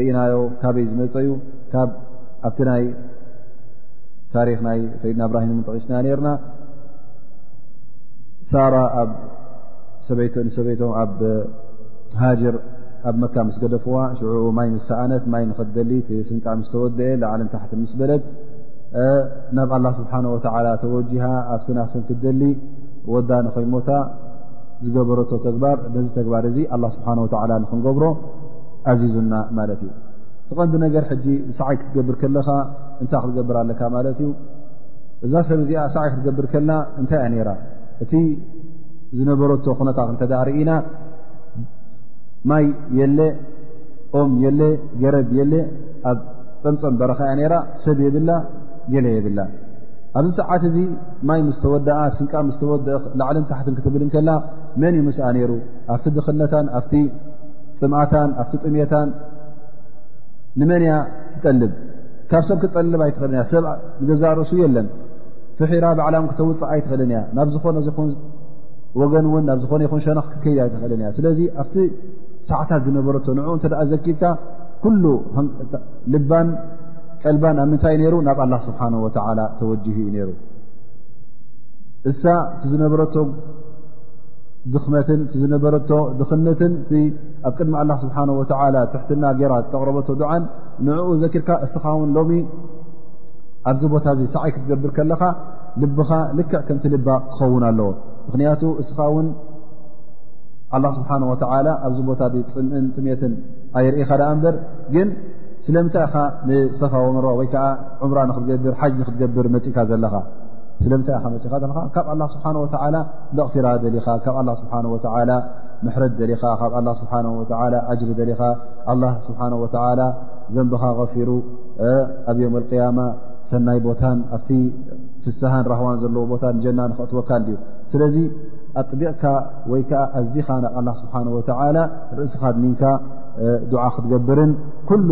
Speaker 1: ርኢናዮ ካበይ ዝመፀ እዩ ካብ ኣብቲ ናይ ታሪክ ናይ ሰይድና እብራሂም ጠቂስና ነርና ሳራ ኣብ ሰበይቶም ኣብ ሃጅር ኣብ መካ ምስ ገደፍዋ ሽዑ ማይ ምስ ሰኣነት ማይ ንኸትደሊ ስንቃ ምስ ተወደአ ላዓልን ታሕትን ምስ በለት ናብ ኣላ ስብሓን ወተላ ተወጅሃ ኣብቲ ናፍትን ክትደሊ ወዳ ንኸይሞታ ዝገበረቶ ተግባር ነዚ ተግባር እዚ ኣላ ስብሓን ወተላ ንክንገብሮ ኣዚዙና ማለት እዩ ትቐንዲ ነገር ሕጂ ሳዓይ ክትገብር ከለኻ እንታይ ክትገብር ኣለካ ማለት እዩ እዛ ሰብ እዚኣ ሳዓይ ክትገብር ከልና እንታይ እያ ነይራ እቲ ዝነበረቶ ኩነታት እንተ ርእና ማይ የለ ኦም የለ ገረብ የለ ኣብ ፀምፀም በረኻ እያ ነራ ሰብ የብላ ገለ የብላ ኣብዚ ሰዓት እዚ ማይ ምስ ተወደኣ ስንቃ ምስ ተወደእ ላዕልን ታሕትን ክትብል ከላ መን እዩ ምስኣ ነይሩ ኣብቲ ድኽነታን ኣብቲ ፅምኣታን ኣብቲ ጥሜታን ንመን እያ ትጠልብ ካብ ሰብ ክትጠልብ ኣይትኽእልን እያ ሰብ ንገዛእ ርእሱ የለን ፍሒራ ባዕላም ክተውፅእ ኣይትኽእልን እያ ናብ ዝኾነ ኹን ወገን እውን ናብ ዝኾነ ይኹን ሸነኽ ክትከይድ ኣይትኽእልን እያ ስለዚ ኣብቲ ሰዓታት ዝነበረቶ ንኡ እተ ዘኪብካ ኩሉ ልባን ቀልባን ኣብ ምንታይ ነይሩ ናብ ኣላ ስብሓን ወተላ ተወጅሁ እዩ ነይሩ እሳ እቲ ዝነበረቶ ድኽመትን እቲ ዝነበረቶ ድኽነትን እቲ ኣብ ቅድሚ ኣላ ስብሓን ወተላ ትሕትና ገይራ ተቕረበቶ ድዓን ንዕኡ ዘኪርካ እስኻ ውን ሎሚ ኣብዚ ቦታ እዚ ሰዓይ ክትገብር ከለኻ ልብኻ ልክዕ ከምቲ ልባ ክኸውን ኣለዎ ምኽንያቱ እስኻ ውን ኣላ ስብሓን ወተላ ኣብዚ ቦታ እ ፅምእን ጥሜትን ኣይርእኻ ደኣ እምበር ግን ስለምንታይ ኢኻ ንሰፋ ወመሮ ወይ ከዓ ዑምራ ንክትገብር ሓጅ ንክትገብር መፅእካ ዘለኻ ስለምንታይ ኢኻ መፅእካ ዘለኻ ካብ ኣላ ስብሓን ወተላ መቕፊራ ደሊኻ ካብ ኣላ ስብሓን ወተላ ምሕረት ደሊኻ ካብ ኣላ ስብሓን ወላ ኣጅሪ ደሊኻ ኣላ ስብሓን ወተላ ዘንብኻ ቐፊሩ ኣብ ዮም ኣልቅያማ ሰናይ ቦታን ኣብቲ ፍስሃን ራህዋን ዘለዎ ቦታ ንጀና ንኸእትወካ ንድዩ ስለዚ ኣጥቢቕካ ወይ ከዓ ኣዚኻ ናብ ኣላ ስብሓን ወተላ ርእስኻ ድኒንካ ዱዓ ክትገብርን ኩሉ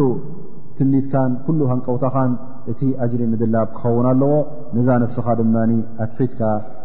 Speaker 1: ትምኒትካን ኩሉ ሃንቀውታኻን እቲ ኣጅሪ ምድላብ ክኸውን ኣለዎ ነዛ ነፍስኻ ድማ ኣትሒትካ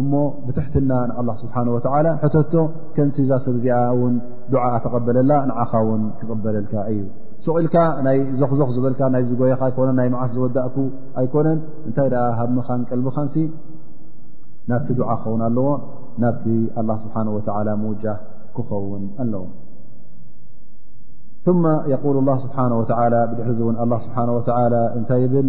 Speaker 1: እሞ ብትሕትና ንኣላ ስብሓን ወተላ ሕተቶ ከምቲ እዛ ሰብ እዚኣ ውን ዱዓ ተቐበለላ ንዓኻ ውን ክቕበለልካ እዩ ሱቕኢልካ ናይ ዞኽዞኽ ዝበልካ ናይ ዝጎየኻ ኣይኮነ ናይ መዓስ ዝወዳእኩ ኣይኮነን እንታይ ደኣ ሃብምኻን ቀልብኻንሲ ናብቲ ዱዓ ክኸውን ኣለዎ ናብቲ ኣላ ስብሓን ወተላ ምውጃህ ክኸውን ኣለዎ ثመ የقል ላ ስብሓን ወላ ብድሕሪ ዚ እውን ኣላ ስብሓን ወተላ እንታይ ይብል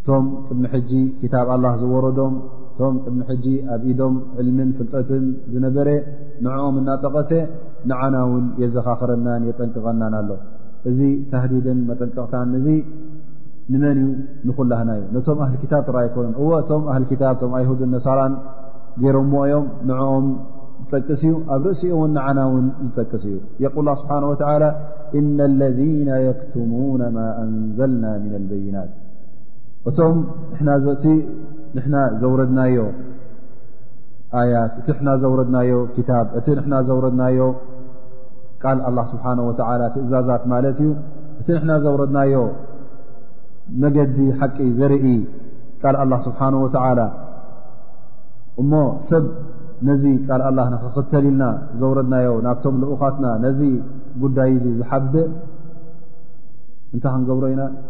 Speaker 1: እቶም ቅድሚ ሕጂ ክታብ ኣላ ዝወረዶም እቶም ቅድሚ ሕጂ ኣብ ኢዶም ዕልምን ፍልጠትን ዝነበረ ንዕኦም እናጠቐሰ ንዓና እውን የዘኻኽረናን የጠንቅቐናን ኣሎ እዚ ታህዲድን መጠንቀቕታን እዚ ንመን እዩ ንኹላህና እዩ ነቶም ኣህል ክታብ ጥራይ ኣይኮኑን እወ እቶም ኣህል ክታብ እቶም ኣይሁድን ነሳራን ገይሮሞ እዮም ንዕኦም ዝጠቅስ እዩ ኣብ ርእሲ እውን ንዓና እውን ዝጠቅስ እዩ የቁል ስብሓን ወተላ እነ ለذነ የክትሙነ ማ ኣንዘልና ምና ልበይናት እቶም እቲ ንሕና ዘውረድናዮ ኣያት እቲ ሕና ዘውረድናዮ ክታብ እቲ ንሕና ዘውረድናዮ ቃል ኣላ ስብሓን ወተላ ትእዛዛት ማለት እዩ እቲ ንሕና ዘውረድናዮ መገዲ ሓቂ ዘርኢ ቃል ኣላ ስብሓን ወተላ እሞ ሰብ ነዚ ቃል ኣላ ንኽኽተል ኢልና ዘውረድናዮ ናብቶም ልኡኻትና ነዚ ጉዳይ እዚ ዝሓብእ እንታይ ክንገብሮ ኢና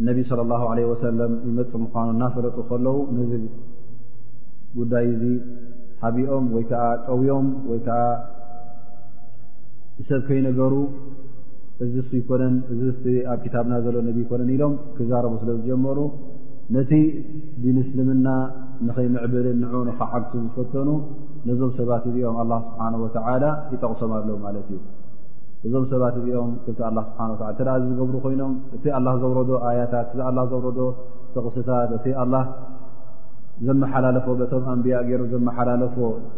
Speaker 1: እነቢ ስለ ላ ለ ወሰለም ይመፅ ምኳኑ እናፈለጡ ከለዉ ነዚ ጉዳይ እዚ ሓቢኦም ወይ ከዓ ጠውዮም ወይ ከዓ ንሰብ ከይነገሩ እዚ ሱ ይኮነን እዚ ኣብ ክታብና ዘሎ ነቢ ይኮነን ኢሎም ክዛረቡ ስለ ዝጀመሩ ነቲ ዲንእስልምና ንኸይምዕብልን ንዑ ንኸዓግቱ ዝፈተኑ ነዞም ሰባት እዚኦም ኣላ ስብሓን ወተላ ይጠቕሶም ኣሎ ማለት እዩ እዞም ሰባት እዚኦም ክቲ ኣላ ስብሓ እተ ዝገብሩ ኮይኖም እቲ ኣላ ዘውረዶ ኣያታት እዚ ኣላ ዘውረዶ ተቕስታት እቲ ኣላ ዘመሓላለፎ በቶም ኣንብያ ገይሩ ዘመሓላለፎ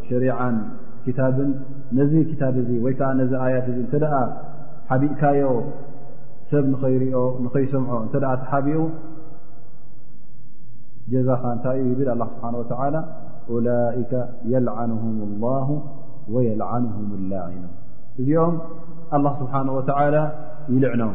Speaker 1: ሸሪዓን ክታብን ነዚ ክታብ እዚ ወይ ከዓ ነዚ ኣያት እዚ እንተ ደኣ ሓቢእካዮ ሰብ ንኸይርዮ ንኸይሰምዖ እንተ ደኣ ተሓቢኡ ጀዛኻ እንታይ እዩ ይብል ኣላ ስብሓን ወተዓላ ኡላይከ የልዓንሁም ላሁ ወየልዓንሁም ላዒኖም እዚኦም ኣላ ስብሓን ወተዓላ ይልዕኖም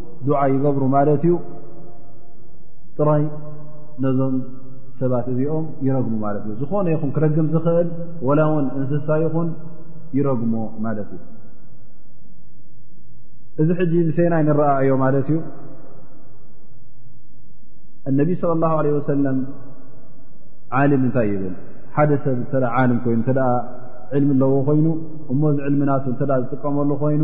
Speaker 1: ዱዓ ይገብሩ ማለት እዩ ጥራይ ነዞም ሰባት እዚኦም ይረግሙ ማለት እዩ ዝኾነ ይኹን ክረግም ዝኽእል ወላ እውን እንስሳ ይኹን ይረግሞ ማለት እዩ እዚ ሕጂ ምሰናይ ንረኣ እዮ ማለት እዩ እነቢ ስለ ላሁ ለ ወሰለም ዓሊም እንታይ ይብል ሓደ ሰብ እተ ዓሊም ኮይኑ እተ ዕልሚ ኣለዎ ኮይኑ እሞ እዚ ዕልሚ ናቱ እተ ዝጥቀመሉ ኮይኑ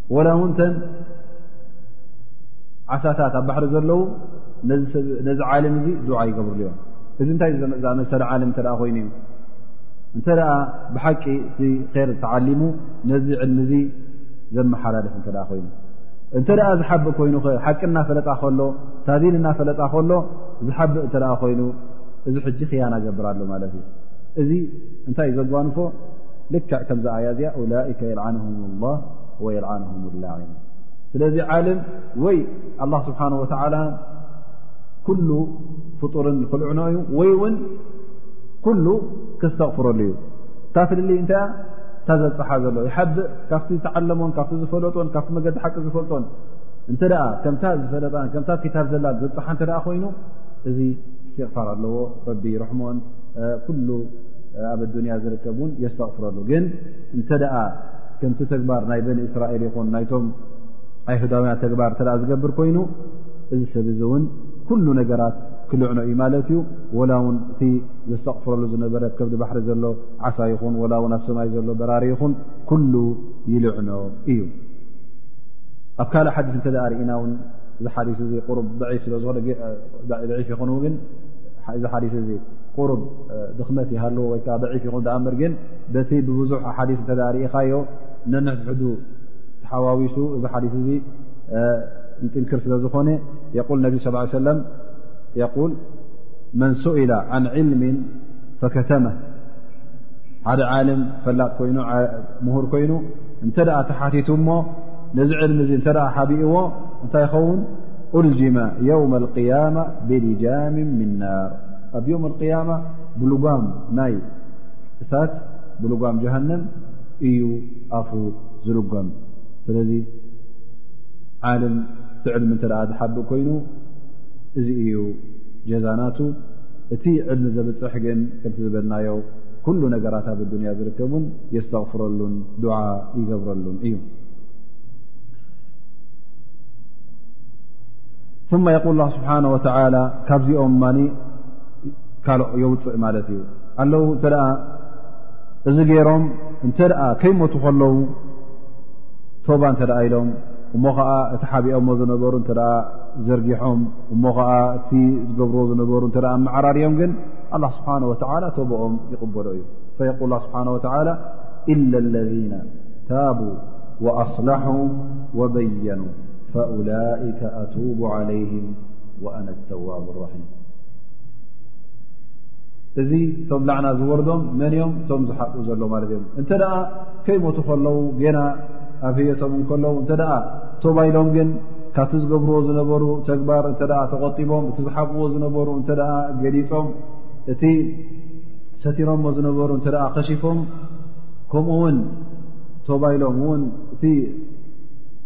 Speaker 1: ወላ እውን ተን ዓሳታት ኣብ ባሕሪ ዘለዉ ነዚ ዓለም እዚ ዱዓ ይገብርሉ እዮም እዚ እንታይ ዝኣመሰለ ዓለም እተ ኮይኑ እዩ እንተ ብሓቂ እቲ ር ዝተዓሊሙ ነዚ ዕልሚ እዚ ዘመሓላለፍ እተ ኮይኑ እንተ ዝሓቢ ኮይኑ ሓቂ እናፈለጣ ከሎ ታዚን እናፈለጣ ከሎ ዝሓቢ እተ ኮይኑ እዚ ሕጂ ክያና ገብር ኣሎ ማለት እዩ እዚ እንታይ እዩ ዘጓንፎ ልክዕ ከምዚ ኣያ እዚኣ ላይከ የልዓንሁም ላህ ወየልዓንሁም ላዒን ስለዚ ዓልም ወይ ኣላ ስብሓን ወተዓላ ኩሉ ፍጡርን ክልዕኖ እዩ ወይ እውን ኩሉ ክስተቕፍረሉ እዩ እታ ፍልሊ እንታይያ እታ ዘብፅሓ ዘሎ ይሓብእ ካብቲ ተዓለሞን ካብቲ ዝፈለጦን ካብቲ መገዲ ሓቂ ዝፈልጦን እንተ ደኣ ከምታ ዝፈለጣን ከምታ ክታብ ዘላ ዘብፅሓ እተ ኮይኑ እዚ እስትቕፋር ኣለዎ ረቢ ረሕሞን ኩሉ ኣብ ኣዱንያ ዝርከብ እውን የስተቕፍረሉ ግን እንተ ደኣ ከምቲ ተግባር ናይ በኒ እስራኤል ይኹን ናይቶም ኣይሁዳውያ ተግባር እተ ዝገብር ኮይኑ እዚ ሰብ እዚ እውን ኩሉ ነገራት ክልዕኖ እዩ ማለት እዩ ወላ እውን እቲ ዘስተቕፍረሉ ዝነበረ ከብዲ ባሕሪ ዘሎ ዓሳ ይኹን ወላ እውን ኣብ ሰማይ ዘሎ በራሪ ይኹን ኩሉ ይልዕኖ እዩ ኣብ ካልእ ሓዲስ እንተ ርእና እውን እዚ ሓዲስ እዚ ቁሩብ ዒፍ ስለ ዝኾነ ዒፍ ይኹን ግን እዚ ሓዲስ እዚ ቁሩብ ድኽመት ይሃልዎ ወይ ከዓ ደዒፍ ይኹን ዳኣምር ግን በቲ ብብዙሕ ሓዲስ እተ ርእኻዮ ነንሕድሕዱ ተሓዋዊሱ እዚ ሓዲስ እዚ ንጥንክር ስለ ዝኾነ የቁል ነቢ ስ ሰለም የቁል መን ሱኢላ ዓን ዕልሚ ፈከተመ ሓደ ዓልም ፈላጥ ኮይኑ ምሁር ኮይኑ እንተ ደኣ ተሓቲቱ እሞ ነዚ ዕልሚ እዚ እንተ ሓቢእዎ እንታይ ይኸውን ኡልጅማ የውም ኣልቅያማ ብልጃሚ ምናር ኣብ ዮም ቅያማ ብልጓም ናይ እሳት ብልጓም ጀሃንም እዩ ኣፉ ዝልጎም ስለዚ ዓልም ትዕልሚ እተ ዝሓብእ ኮይኑ እዚ እዩ ጀዛናቱ እቲ ዕልሚ ዘብፅሕ ግን ከምቲ ዝበልናዮ ኩሉ ነገራት ኣብ ኣዱንያ ዝርከቡን የስተቕፍረሉን ድዓ ይገብረሉን እዩ ثመ የقል ላ ስብሓን ወተላ ካብዚኦም ማ ካልኦ የውፅእ ማለት እዩ ኣለዉ እተ እዚ ገይሮም እንተ ከይሞቱ ከለዉ ቶባ እንተ ኢሎም እሞ ከዓ እቲ ሓቢኦሞ ዝነበሩ እተ ዘርጊሖም እሞ ከዓ እቲ ዝገብርዎ ዝነበሩ እተ ኣመዓራርዮም ግን ኣላ ስብሓን ወተላ ቶባኦም ይቕበሎ እዩ ፈየል ላ ስብሓን ወተላ ኢላ ለذነ ታቡ ወኣስላሑ ወበየኑ ፈውላይከ ኣቱቡ ዓለይህም ወኣነ ተዋብ ራሒም እዚ እቶም ላዕና ዝወርዶም መን እዮም እቶም ዝሓቁ ዘሎ ማለት እዮም እንተ ደኣ ከይሞቱ ከለዉ ገና ኣብ ህየቶም እንከለዉ እንተ ደኣ ቶባይሎም ግን ካብቲ ዝገብርዎ ዝነበሩ ተግባር እተ ተቆጢቦም እቲ ዝሓብዎ ዝነበሩ እተ ገሊፆም እቲ ሰቲሮሞ ዝነበሩ እተ ከሽፎም ከምኡ ውን ቶባይሎም ውን እቲ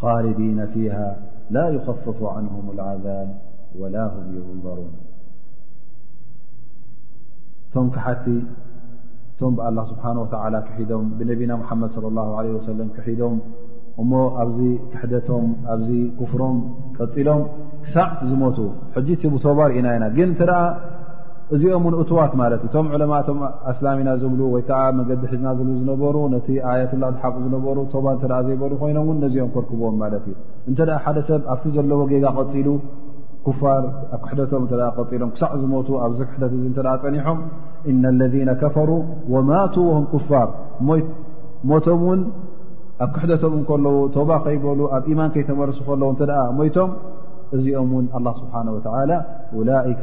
Speaker 1: ኻልዲነ ፊሃ ላ ይኸፍፉ ዓንሁም ልዓዛብ ወላ ሁም ይንበሩን እቶም ክሓቲ እቶም ብኣላ ስብሓን ወተዓላ ክሒዶም ብነቢና ሙሓመድ ለ ላ ለ ወሰለም ክሒዶም እሞ ኣብዚ ክሕደቶም ኣብዚ ክፍሮም ቀፂሎም ክሳዕ ዝሞቱ ሕጂ እቲ ብተባር ኢና ኢና ግን እተ እዚኦም ውን እትዋት ማለት እዩ እቶም ዕለማ እቶም ኣስላሚና ዝብሉ ወይ ከዓ መገዲ ሕዝና ዝብሉ ዝነበሩ ነቲ ኣያትላ ዝሓቁ ዝነበሩ ቶባ እተ ዘይበሉ ኮይኖም ውን ነዚኦም ከርክብዎም ማለት እዩ እንተ ሓደ ሰብ ኣብቲ ዘለዎ ጌጋ ቀፂሉ ኩፋር ኣብ ክሕደቶም እተ ቀፂሎም ክሳዕ ዝሞቱ ኣብዚ ክሕደት እዚ እተ ፀኒሖም እነ ለذነ ከፈሩ ወማቱ ወም ኩፋር ሞቶም ውን ኣብ ክሕደቶም እንከለዉ ቶባ ከይበሉ ኣብ ኢማን ከይተመርሱ ከለዉ እተ ሞይቶም እዚኦም ውን ኣላ ስብሓን ወተላ ላይከ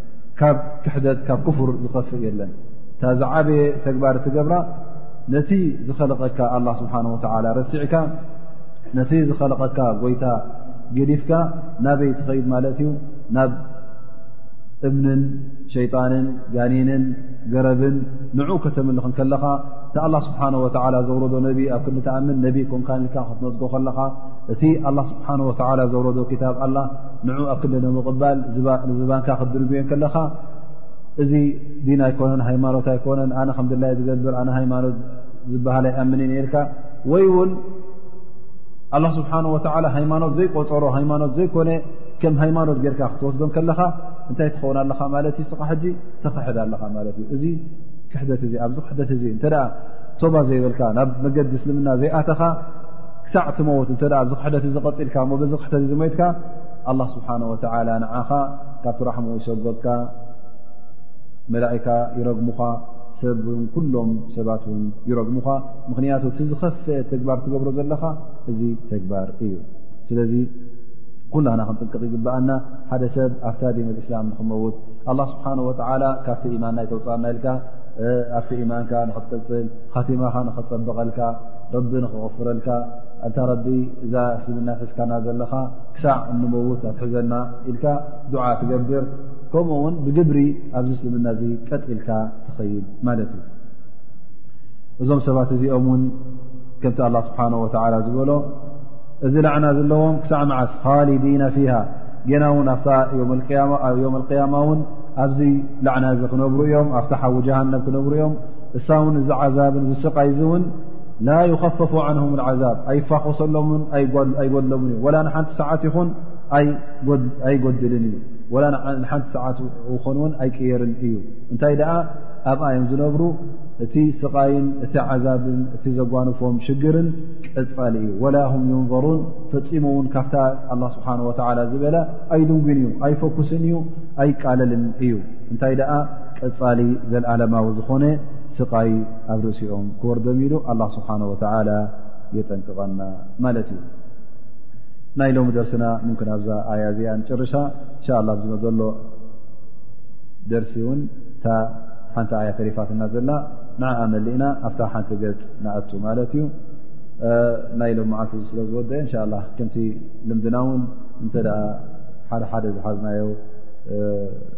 Speaker 1: ካብ ክሕደት ካብ ክፍር ዝኸፍእ የለን እታ ዝዓበየ ተግባር እትገብራ ነቲ ዝኸለቐካ ኣላ ስብሓን ወተላ ረሲዕካ ነቲ ዝኸለቐካ ጎይታ ገዲፍካ ናበይ ትኸይድ ማለት እዩ ናብ እምንን ሸይጣንን ጋኒንን ገረብን ንዑ ከተምልኽ ከለኻ እቲ ኣላ ስብሓን ወተላ ዘውረዶ ነቢ ኣብ ክዲ ትኣምን ነቢ ኮንካንልካ ክትመዝጎ ከለኻ እቲ ኣላ ስብሓን ወተላ ዘውረዶ ክታብ ኣላ ንዑ ኣብ ክንዲ ንምቕባል ንዝባንካ ክትድርብዮ ከለኻ እዚ ዲን ኣይኮነን ሃይማኖት ኣይኮነን ኣነ ከም ድላይ ዝገብር ኣነ ሃይማኖት ዝበሃል ኣይኣምን ነርካ ወይ እውን ኣላ ስብሓን ወተላ ሃይማኖት ዘይቆፀሮ ሃይማኖት ዘይኮነ ከም ሃይማኖት ጌርካ ክትወስዶም ከለኻ እንታይ ትኸውን ኣለኻ ማለት እዩ ስቃ ሕጂ ተኽሕድ ኣለኻ ማለት እዩ እዚ ክሕደት እዚ ኣብዚ ክሕደት እዚ እንተ ቶባ ዘይበልካ ናብ መገዲ እስልምና ዘይኣተኻ ክሳዕ ትመውት እተ ኣብዚ ክሕደት ዝቐፅልካ ሞ በዚ ክሕተ ዝመትካ ኣላ ስብሓን ወተላ ንዓኻ ካብቲ ራሕሙ ይሰጎካ መላእካ ይረግሙኻ ሰብ ን ኩሎም ሰባት ውን ይረግሙኻ ምኽንያቱ እቲ ዝኸፈ ተግባር ትገብሮ ዘለኻ እዚ ተግባር እዩ ስለዚ ኩላና ክንጥንቅቕ ይግብኣና ሓደ ሰብ ኣብታ ዲን እስላም ንክመውት ኣላ ስብሓን ወተላ ካብቲ ኢማን ናይ ተውፃእና ኢልካ ኣብቲ ኢማንካ ንክትቅፅል ካቲማኻ ንክትፀብቐልካ ረቢ ንክቕፍረልካ ኣታ ረቢ እዛ እስልምና ሒዝካና ዘለኻ ክሳዕ እንመውት ኣትሕዘና ኢልካ ዱዓ ትገብር ከምኡ ውን ብግብሪ ኣብዚ እስልምና እዚ ቀጥ ኢልካ ትኸይድ ማለት እዩ እዞም ሰባት እዚኦም ውን ከምቲ ኣላ ስብሓን ወተላ ዝበሎ እዚ ላዕና ዘለዎም ክሳዕ መዓስ ኻሊዲና ፊሃ ጌና እውን ኣፍታ ዮም ኣልቅያማ እውን ኣብዚ ላዕና እዚ ክነብሩ እዮም ኣፍታ ሓዊ ጀሃነብ ክነብሩ እዮም እሳ ውን እዚ ዓዛብ እዚ ስቓይ እዚ እውን ላ ይኸፈፉ ዓንሁም ዓዛብ ኣይፋኾሰሎምን ኣይጎድሎምን እዩ ወላ ንሓንቲ ሰዓት ይኹን ኣይጎድልን እዩ ወላ ንሓንቲ ሰዓት ኾን እውን ኣይቅየርን እዩ እንታይ ደኣ ኣብኣ እዮም ዝነብሩ እቲ ስቓይን እቲ ዓዛብን እቲ ዘጓንፎም ሽግርን ቀፃሊ እዩ ወላ ሁም ዩንበሩን ፈፂሙ እውን ካብታ ኣላ ስብሓን ወላ ዝበላ ኣይድንጉን እዩ ኣይፈኩስን እዩ ኣይቃለልን እዩ እንታይ ደኣ ቀፃሊ ዘለዓለማዊ ዝኾነ ስቓይ ኣብ ርእሲኦም ክወርዶም ኢሉ ኣላ ስብሓን ወተዓላ የጠንቅቐና ማለት እዩ ናይ ሎሚ ደርስና ምክን ኣብዛ ኣያ እዚኣ ንጨርሻ እንሻ ላ ዝመዘሎ ደርሲ እውን እታ ሓንቲ ኣያ ተሪፋትና ዘላ ንዓ መሊእና ኣብታ ሓንቲ ገፅ ንኣቱ ማለት እዩ ናይ ሎም መዓልቲ ስለ ዝወደ እንሻ ላ ከምቲ ልምድና እውን እንተ ሓደ ሓደ ዝሓዝናዮ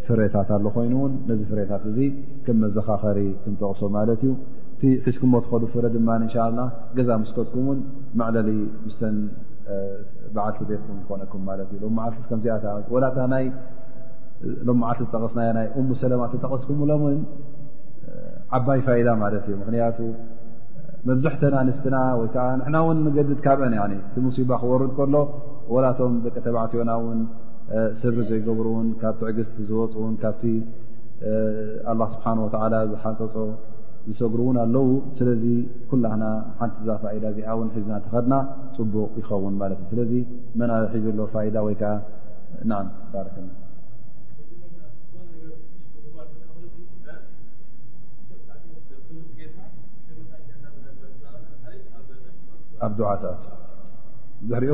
Speaker 1: ፍሬታት ኣሎ ኮይኑ ውን ነዚ ፍሬታት እዚ ከም መዘኻኸሪ ክንጠቕሶ ማለት እዩ እቲ ሒዝኩሞ ትኸዱ ፍረ ድማ እንሻ ላ ገዛ ምስከትኩም ውን መዕለሊ ምስተ በዓልቲ ቤትኩም ይኮነኩም ማለት እዩ ሎዓልቲ ከምዚኣ ወላታ ናይ ሎዓልቲ ዝጠቐስና ናይ እሙ ሰለማ ተጠቐስኩም ሎም ውን ዓባይ ፋይዳ ማለት እዩ ምክንያቱ መብዝሕተና ኣንስትና ወይከዓ ንሕና ውን ንገድድ ካብአን እቲ ሙሲባ ክወርድ ከሎ ወላቶም ደቂ ተባዕትዮና ውን ሰብሪ ዘይገብሩ ውን ካብ ትዕግስቲ ዝወፁ ን ካብቲ ኣላ ስብሓን ወተላ ዝሓፀፆ ዝሰግሩ እውን ኣለዉ ስለዚ ኩላና ሓንቲ ዛ ፋይዳ እዚኣ ውን ሒዝና ተኸድና ፅቡቕ ይኸውን ማለት እዩ ስለዚ መና ሒዙ ሎ ፋይዳ ወይ ከዓ ና ባረከ ኣብ ዱዓ ትኣ ዝሕሪኦ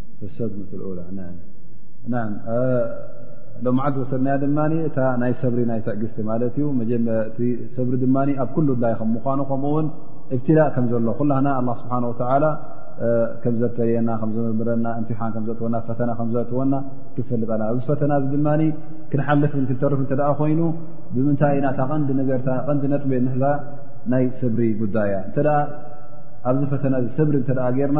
Speaker 1: ሎም ዓዲ ወሰድናያ ድማ እታ ናይ ሰብሪ ናይ ትዕግስቲ ማለት እዩ መጀመቲ ሰብሪ ድማ ኣብ ኩሉ ድላይ ከም ምኳኑ ከምኡውን እብትላእ ከም ዘሎ ኩላና ኣ ስብሓ ወላ ከም ዘብተልየና ከምዘምርምረና እምትሓን ከምዘእትወና ፈተና ከምዘእትወና ክፈልጥ ኣና ኣብዚ ፈተና እዚ ድማ ክንሓልፍ ክንተርፍ እተ ኮይኑ ብምንታይ ኢና ታ ቀንዲ ነገርታ ቀንዲ ነጥበ ንሕዛ ናይ ሰብሪ ጉዳይ እያ እተ ኣብዚ ፈተና ሰብሪ እተ ገርና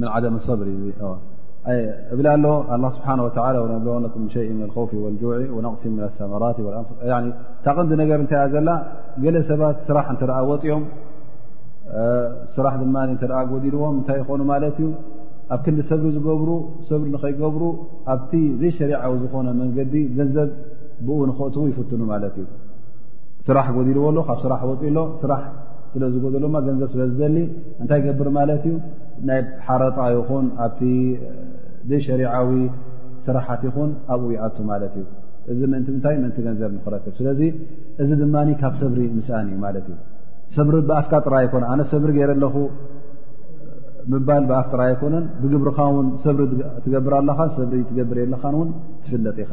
Speaker 1: ምን ዓደም ሰብሪ እብል ኣሎ ኣ ስብሓ ወለኩም ሸይ ን ልከውፊ ወልጁዕ ወነቕሲ ምን ኣሰመራት እታ ቐንዲ ነገር እንታይያ ዘላ ገለ ሰባት ስራሕ እንተ ወፅኦም ስራሕ ድማ እተ ጎዲልዎም እንታይ ይኾኑ ማለት እዩ ኣብ ክንዲ ሰብሪ ዝገብሩ ሰብሪ ንኸይገብሩ ኣብቲ ዘይሸሪዓዊ ዝኾነ መንገዲ ገንዘብ ብኡ ንኸእትዉ ይፍትኑ ማለት እዩ ስራሕ ጎዲልዎ ኣሎ ካብ ስራሕ ወፅ ኣሎ ስራሕ ስለ ዝጎደሎ ማ ገንዘብ ስለ ዝደሊ እንታይ ገብር ማለት እዩ ናይ ሓረጣ ይኹን ኣብቲ ዘይሸሪዓዊ ስራሓት ይኹን ኣብኡ ይኣቱ ማለት እዩ እዚ ምእንቲ ምንታይ ምእንቲ ገንዘብ ንክረክብ ስለዚ እዚ ድማ ካብ ሰብሪ ምስኣን እዩ ማለት እዩ ሰብሪ ብኣፍካ ጥራ ኣይኮነ ኣነ ሰብሪ ገይረ ኣለኹ ምባል ብኣፍ ጥራ ኣይኮነን ብግብርኻ ውን ሰብሪ ትገብር ኣለኻን ሰብሪ ትገብር የለኻን ውን ትፍለጥ ኢኻ